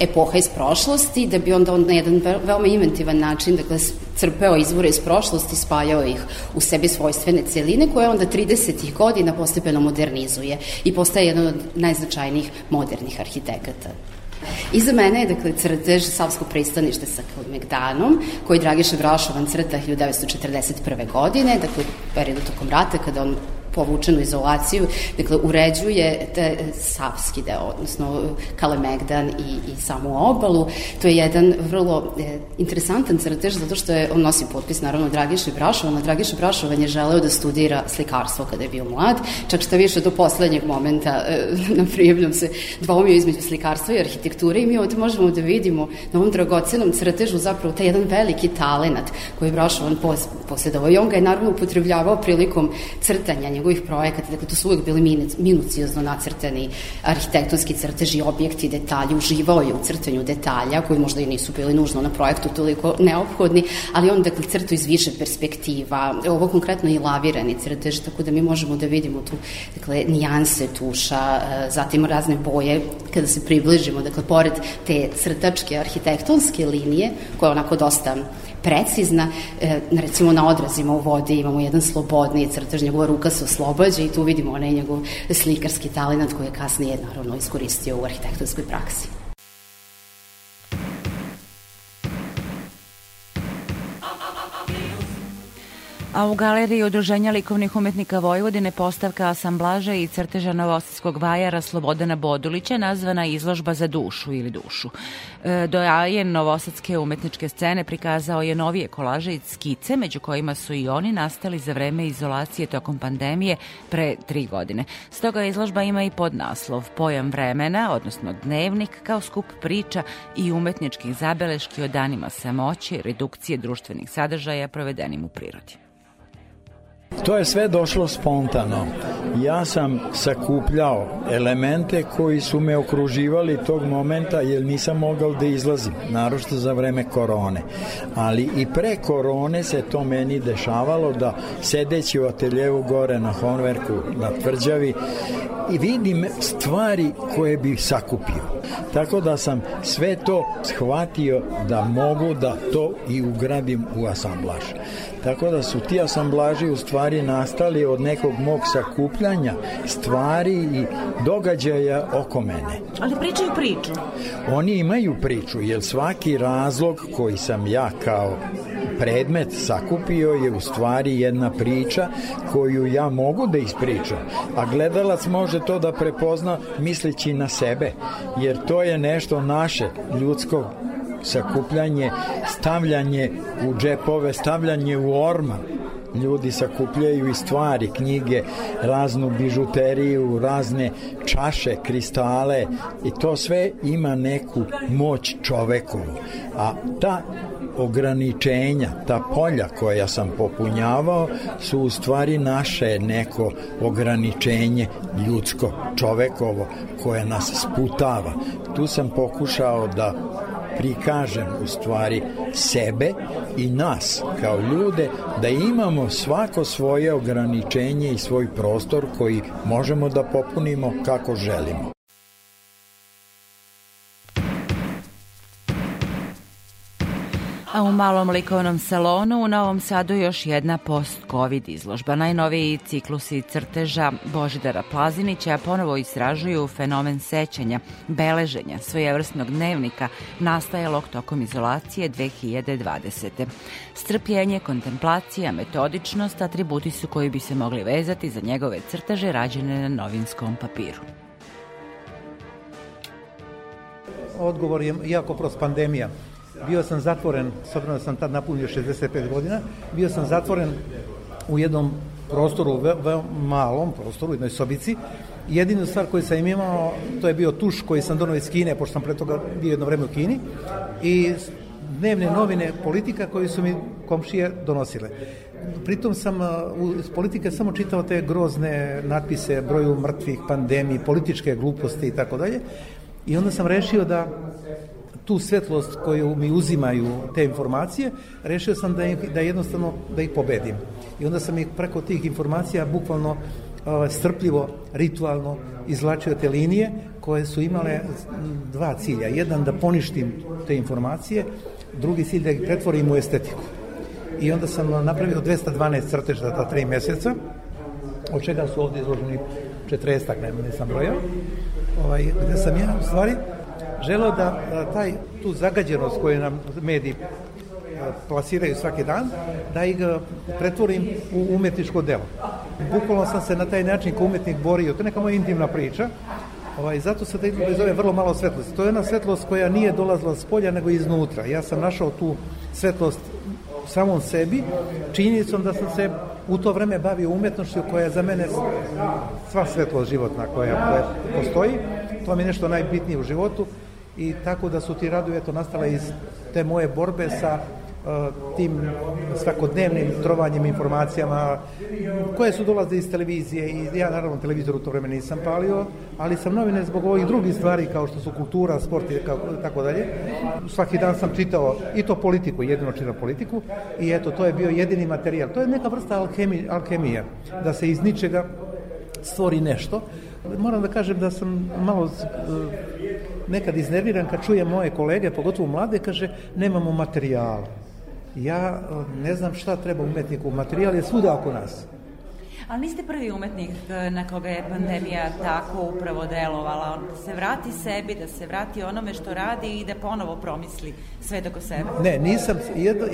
S: epoha iz prošlosti, da bi onda on na jedan veoma inventivan način dakle, crpeo izvore iz prošlosti, spajao ih u sebi svojstvene celine, koje onda 30. godina postepeno modernizuje i postaje jedan od najznačajnijih modernih arhitekata. Iza mene je, dakle, crtež Savsko pristanište sa Kalimegdanom, koji Dragiša Vrašovan crta 1941. godine, dakle, u periodu tokom rata, kada on povučenu izolaciju, dakle uređuje te savski deo, odnosno Kalemegdan i, i samu obalu. To je jedan vrlo e, interesantan crtež zato što je, on nosi potpis naravno Dragiša Brašova, Dragiša Brašovan je želeo da studira slikarstvo kada je bio mlad, čak što više do poslednjeg momenta e, na prijemljom se dvomio između slikarstva i arhitekture i mi ovde možemo da vidimo na ovom dragocenom crtežu zapravo taj jedan veliki talenat koji je Brašovan posjedovao i on ga je naravno upotrebljavao prilikom crtanja njegovih projekata, dakle to su uvek bili minuciozno nacrtani arhitektonski crteži, objekti, detalji, uživao je u crtanju detalja koji možda i nisu bili nužno na projektu toliko neophodni, ali on dakle crtu iz više perspektiva, ovo konkretno i lavirani crtež, tako da mi možemo da vidimo tu dakle, nijanse tuša, e, zatim razne boje kada se približimo, dakle pored te crtačke arhitektonske linije koja je onako dosta precizna, e, recimo na odrazima u vodi imamo jedan slobodni crtež, njegova ruka se oslobađa i tu vidimo onaj njegov slikarski talent koji je kasnije naravno iskoristio u arhitektonskoj praksi.
B: A u galeriji Udruženja likovnih umetnika Vojvodine postavka asamblaža i crteža novosadskog vajara Slobodana Bodulića nazvana izložba za dušu ili dušu. E, dojajen novosadske umetničke scene prikazao je novije kolaže i skice, među kojima su i oni nastali za vreme izolacije tokom pandemije pre tri godine. Stoga izložba ima i podnaslov Pojam vremena, odnosno dnevnik, kao skup priča i umetničkih zabeleški o danima samoće redukcije društvenih sadržaja provedenim u prirodi.
T: To je sve došlo spontano. Ja sam sakupljao elemente koji su me okruživali tog momenta jer nisam mogao da izlazim, narošto za vreme korone. Ali i pre korone se to meni dešavalo da sedeći u ateljevu gore na Honverku, na tvrđavi i vidim stvari koje bi sakupio. Tako da sam sve to shvatio da mogu da to i ugradim u asamblaž. Tako da su ti asamblaži u stvari nastali od nekog mog sakupljanja stvari i događaja oko mene.
B: Ali pričaju priču.
T: Oni imaju priču, jer svaki razlog koji sam ja kao predmet sakupio je u stvari jedna priča koju ja mogu da ispričam, a gledalac može to da prepozna misleći na sebe, jer to je nešto naše, ljudsko sakupljanje, stavljanje u džepove, stavljanje u orman. Ljudi sakupljaju i stvari, knjige, raznu bižuteriju, razne čaše, kristale i to sve ima neku moć čovekovu. A ta ograničenja, ta polja koja sam popunjavao su u stvari naše neko ograničenje ljudsko, čovekovo koje nas sputava. Tu sam pokušao da prikažem u stvari sebe i nas kao ljude da imamo svako svoje ograničenje i svoj prostor koji možemo da popunimo kako želimo.
B: A u malom likovnom salonu u Novom Sadu još jedna post-covid izložba. Najnoviji ciklusi crteža Božidara Plazinića ponovo istražuju fenomen sećanja, beleženja svojevrsnog dnevnika nastajalog tokom izolacije 2020. Strpljenje, kontemplacija, metodičnost atributi su koji bi se mogli vezati za njegove crteže rađene na novinskom papiru.
U: Odgovor je jako prost pandemija bio sam zatvoren, s obzirom da sam tad napunio 65 godina, bio sam zatvoren u jednom prostoru, ve, ve, malom prostoru, u jednoj sobici. Jedinu stvar koju sam imao, to je bio tuš koji sam donao iz Kine, pošto sam pre toga bio jedno vreme u Kini, i dnevne novine politika koje su mi komšije donosile. Pritom sam uh, iz politike samo čitao te grozne natpise, broju mrtvih, pandemiji, političke gluposti i tako dalje. I onda sam rešio da tu svetlost koju mi uzimaju te informacije, rešio sam da, ih, da jednostavno da ih pobedim. I onda sam ih preko tih informacija bukvalno uh, strpljivo, ritualno izlačio te linije koje su imale dva cilja. Jedan da poništim te informacije, drugi cilj da ih pretvorim u estetiku. I onda sam napravio 212 crteža ta tri meseca, od čega su ovde izloženi 40, ne, nisam brojao, ovaj, gde sam ja u stvari želeo da, da taj, tu zagađenost koju nam mediji plasiraju svaki dan, da ih pretvorim u umetničko delo. Bukvalno sam se na taj način kao umetnik borio, to je neka moja intimna priča, Ovaj, zato se taj izgled zove vrlo malo svetlosti. To je jedna svetlost koja nije dolazila s polja, nego iznutra. Ja sam našao tu svetlost u samom sebi, činjenicom da sam se u to vreme bavio umetnošću koja je za mene sva svetlost životna koja, koja postoji. To mi je nešto najbitnije u životu i tako da su ti radovi eto nastale iz te moje borbe sa tim svakodnevnim trovanjem informacijama koje su dolaze iz televizije i ja naravno televizor u to vreme nisam palio, ali sam novine zbog ovih drugih stvari kao što su kultura, sport i tako dalje. Svaki dan sam čitao i to politiku, jedino čitam politiku i eto to je bio jedini materijal. To je neka vrsta alhemije, alhemija, da se iz ničega stvori nešto. Moram da kažem da sam malo nekad iznerviran kad čujem moje kolege, pogotovo mlade, kaže nemamo materijala ja ne znam šta treba umetniku, materijal je svuda oko nas.
B: Ali niste prvi umetnik na koga je pandemija tako upravo delovala, da se vrati sebi, da se vrati onome što radi i da ponovo promisli sve oko sebe.
U: Ne, nisam, jedno,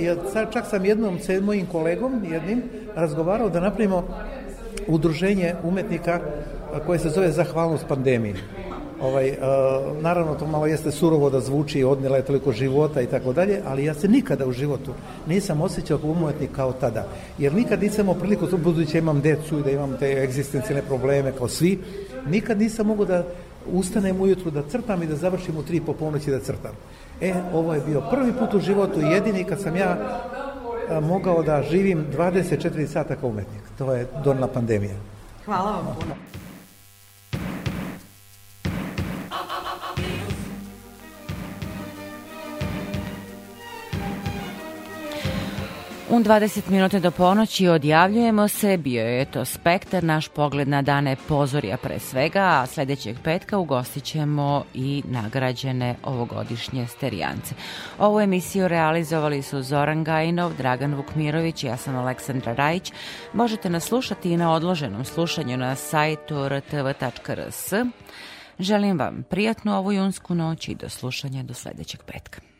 U: čak sam jednom sa mojim kolegom, jednim, razgovarao da napravimo udruženje umetnika koje se zove Zahvalnost pandemiji. Ovaj, uh, naravno, to malo jeste surovo da zvuči, odnela je toliko života i tako dalje, ali ja se nikada u životu nisam osjećao kao umetnik kao tada. Jer nikad nisam imao priliku, budući imam decu i da imam te egzistencijalne probleme kao svi, nikad nisam mogu da ustanem ujutru da crtam i da završim u tri po ponoći da crtam. E, ovo je bio prvi put u životu jedini kad sam ja a, mogao da živim 24 sata kao umetnik. To je donela pandemija.
B: Hvala vam puno. Un 20 minuta do ponoći odjavljujemo se, bio je to spektar, naš pogled na dane pozorja pre svega, a sledećeg petka ugostit ćemo i nagrađene ovogodišnje sterijance. Ovu emisiju realizovali su Zoran Gajinov, Dragan Vukmirović i ja sam Aleksandra Rajić. Možete nas slušati i na odloženom slušanju na sajtu rtv.rs. Želim vam prijatnu ovu junsku noć i do slušanja do sledećeg petka.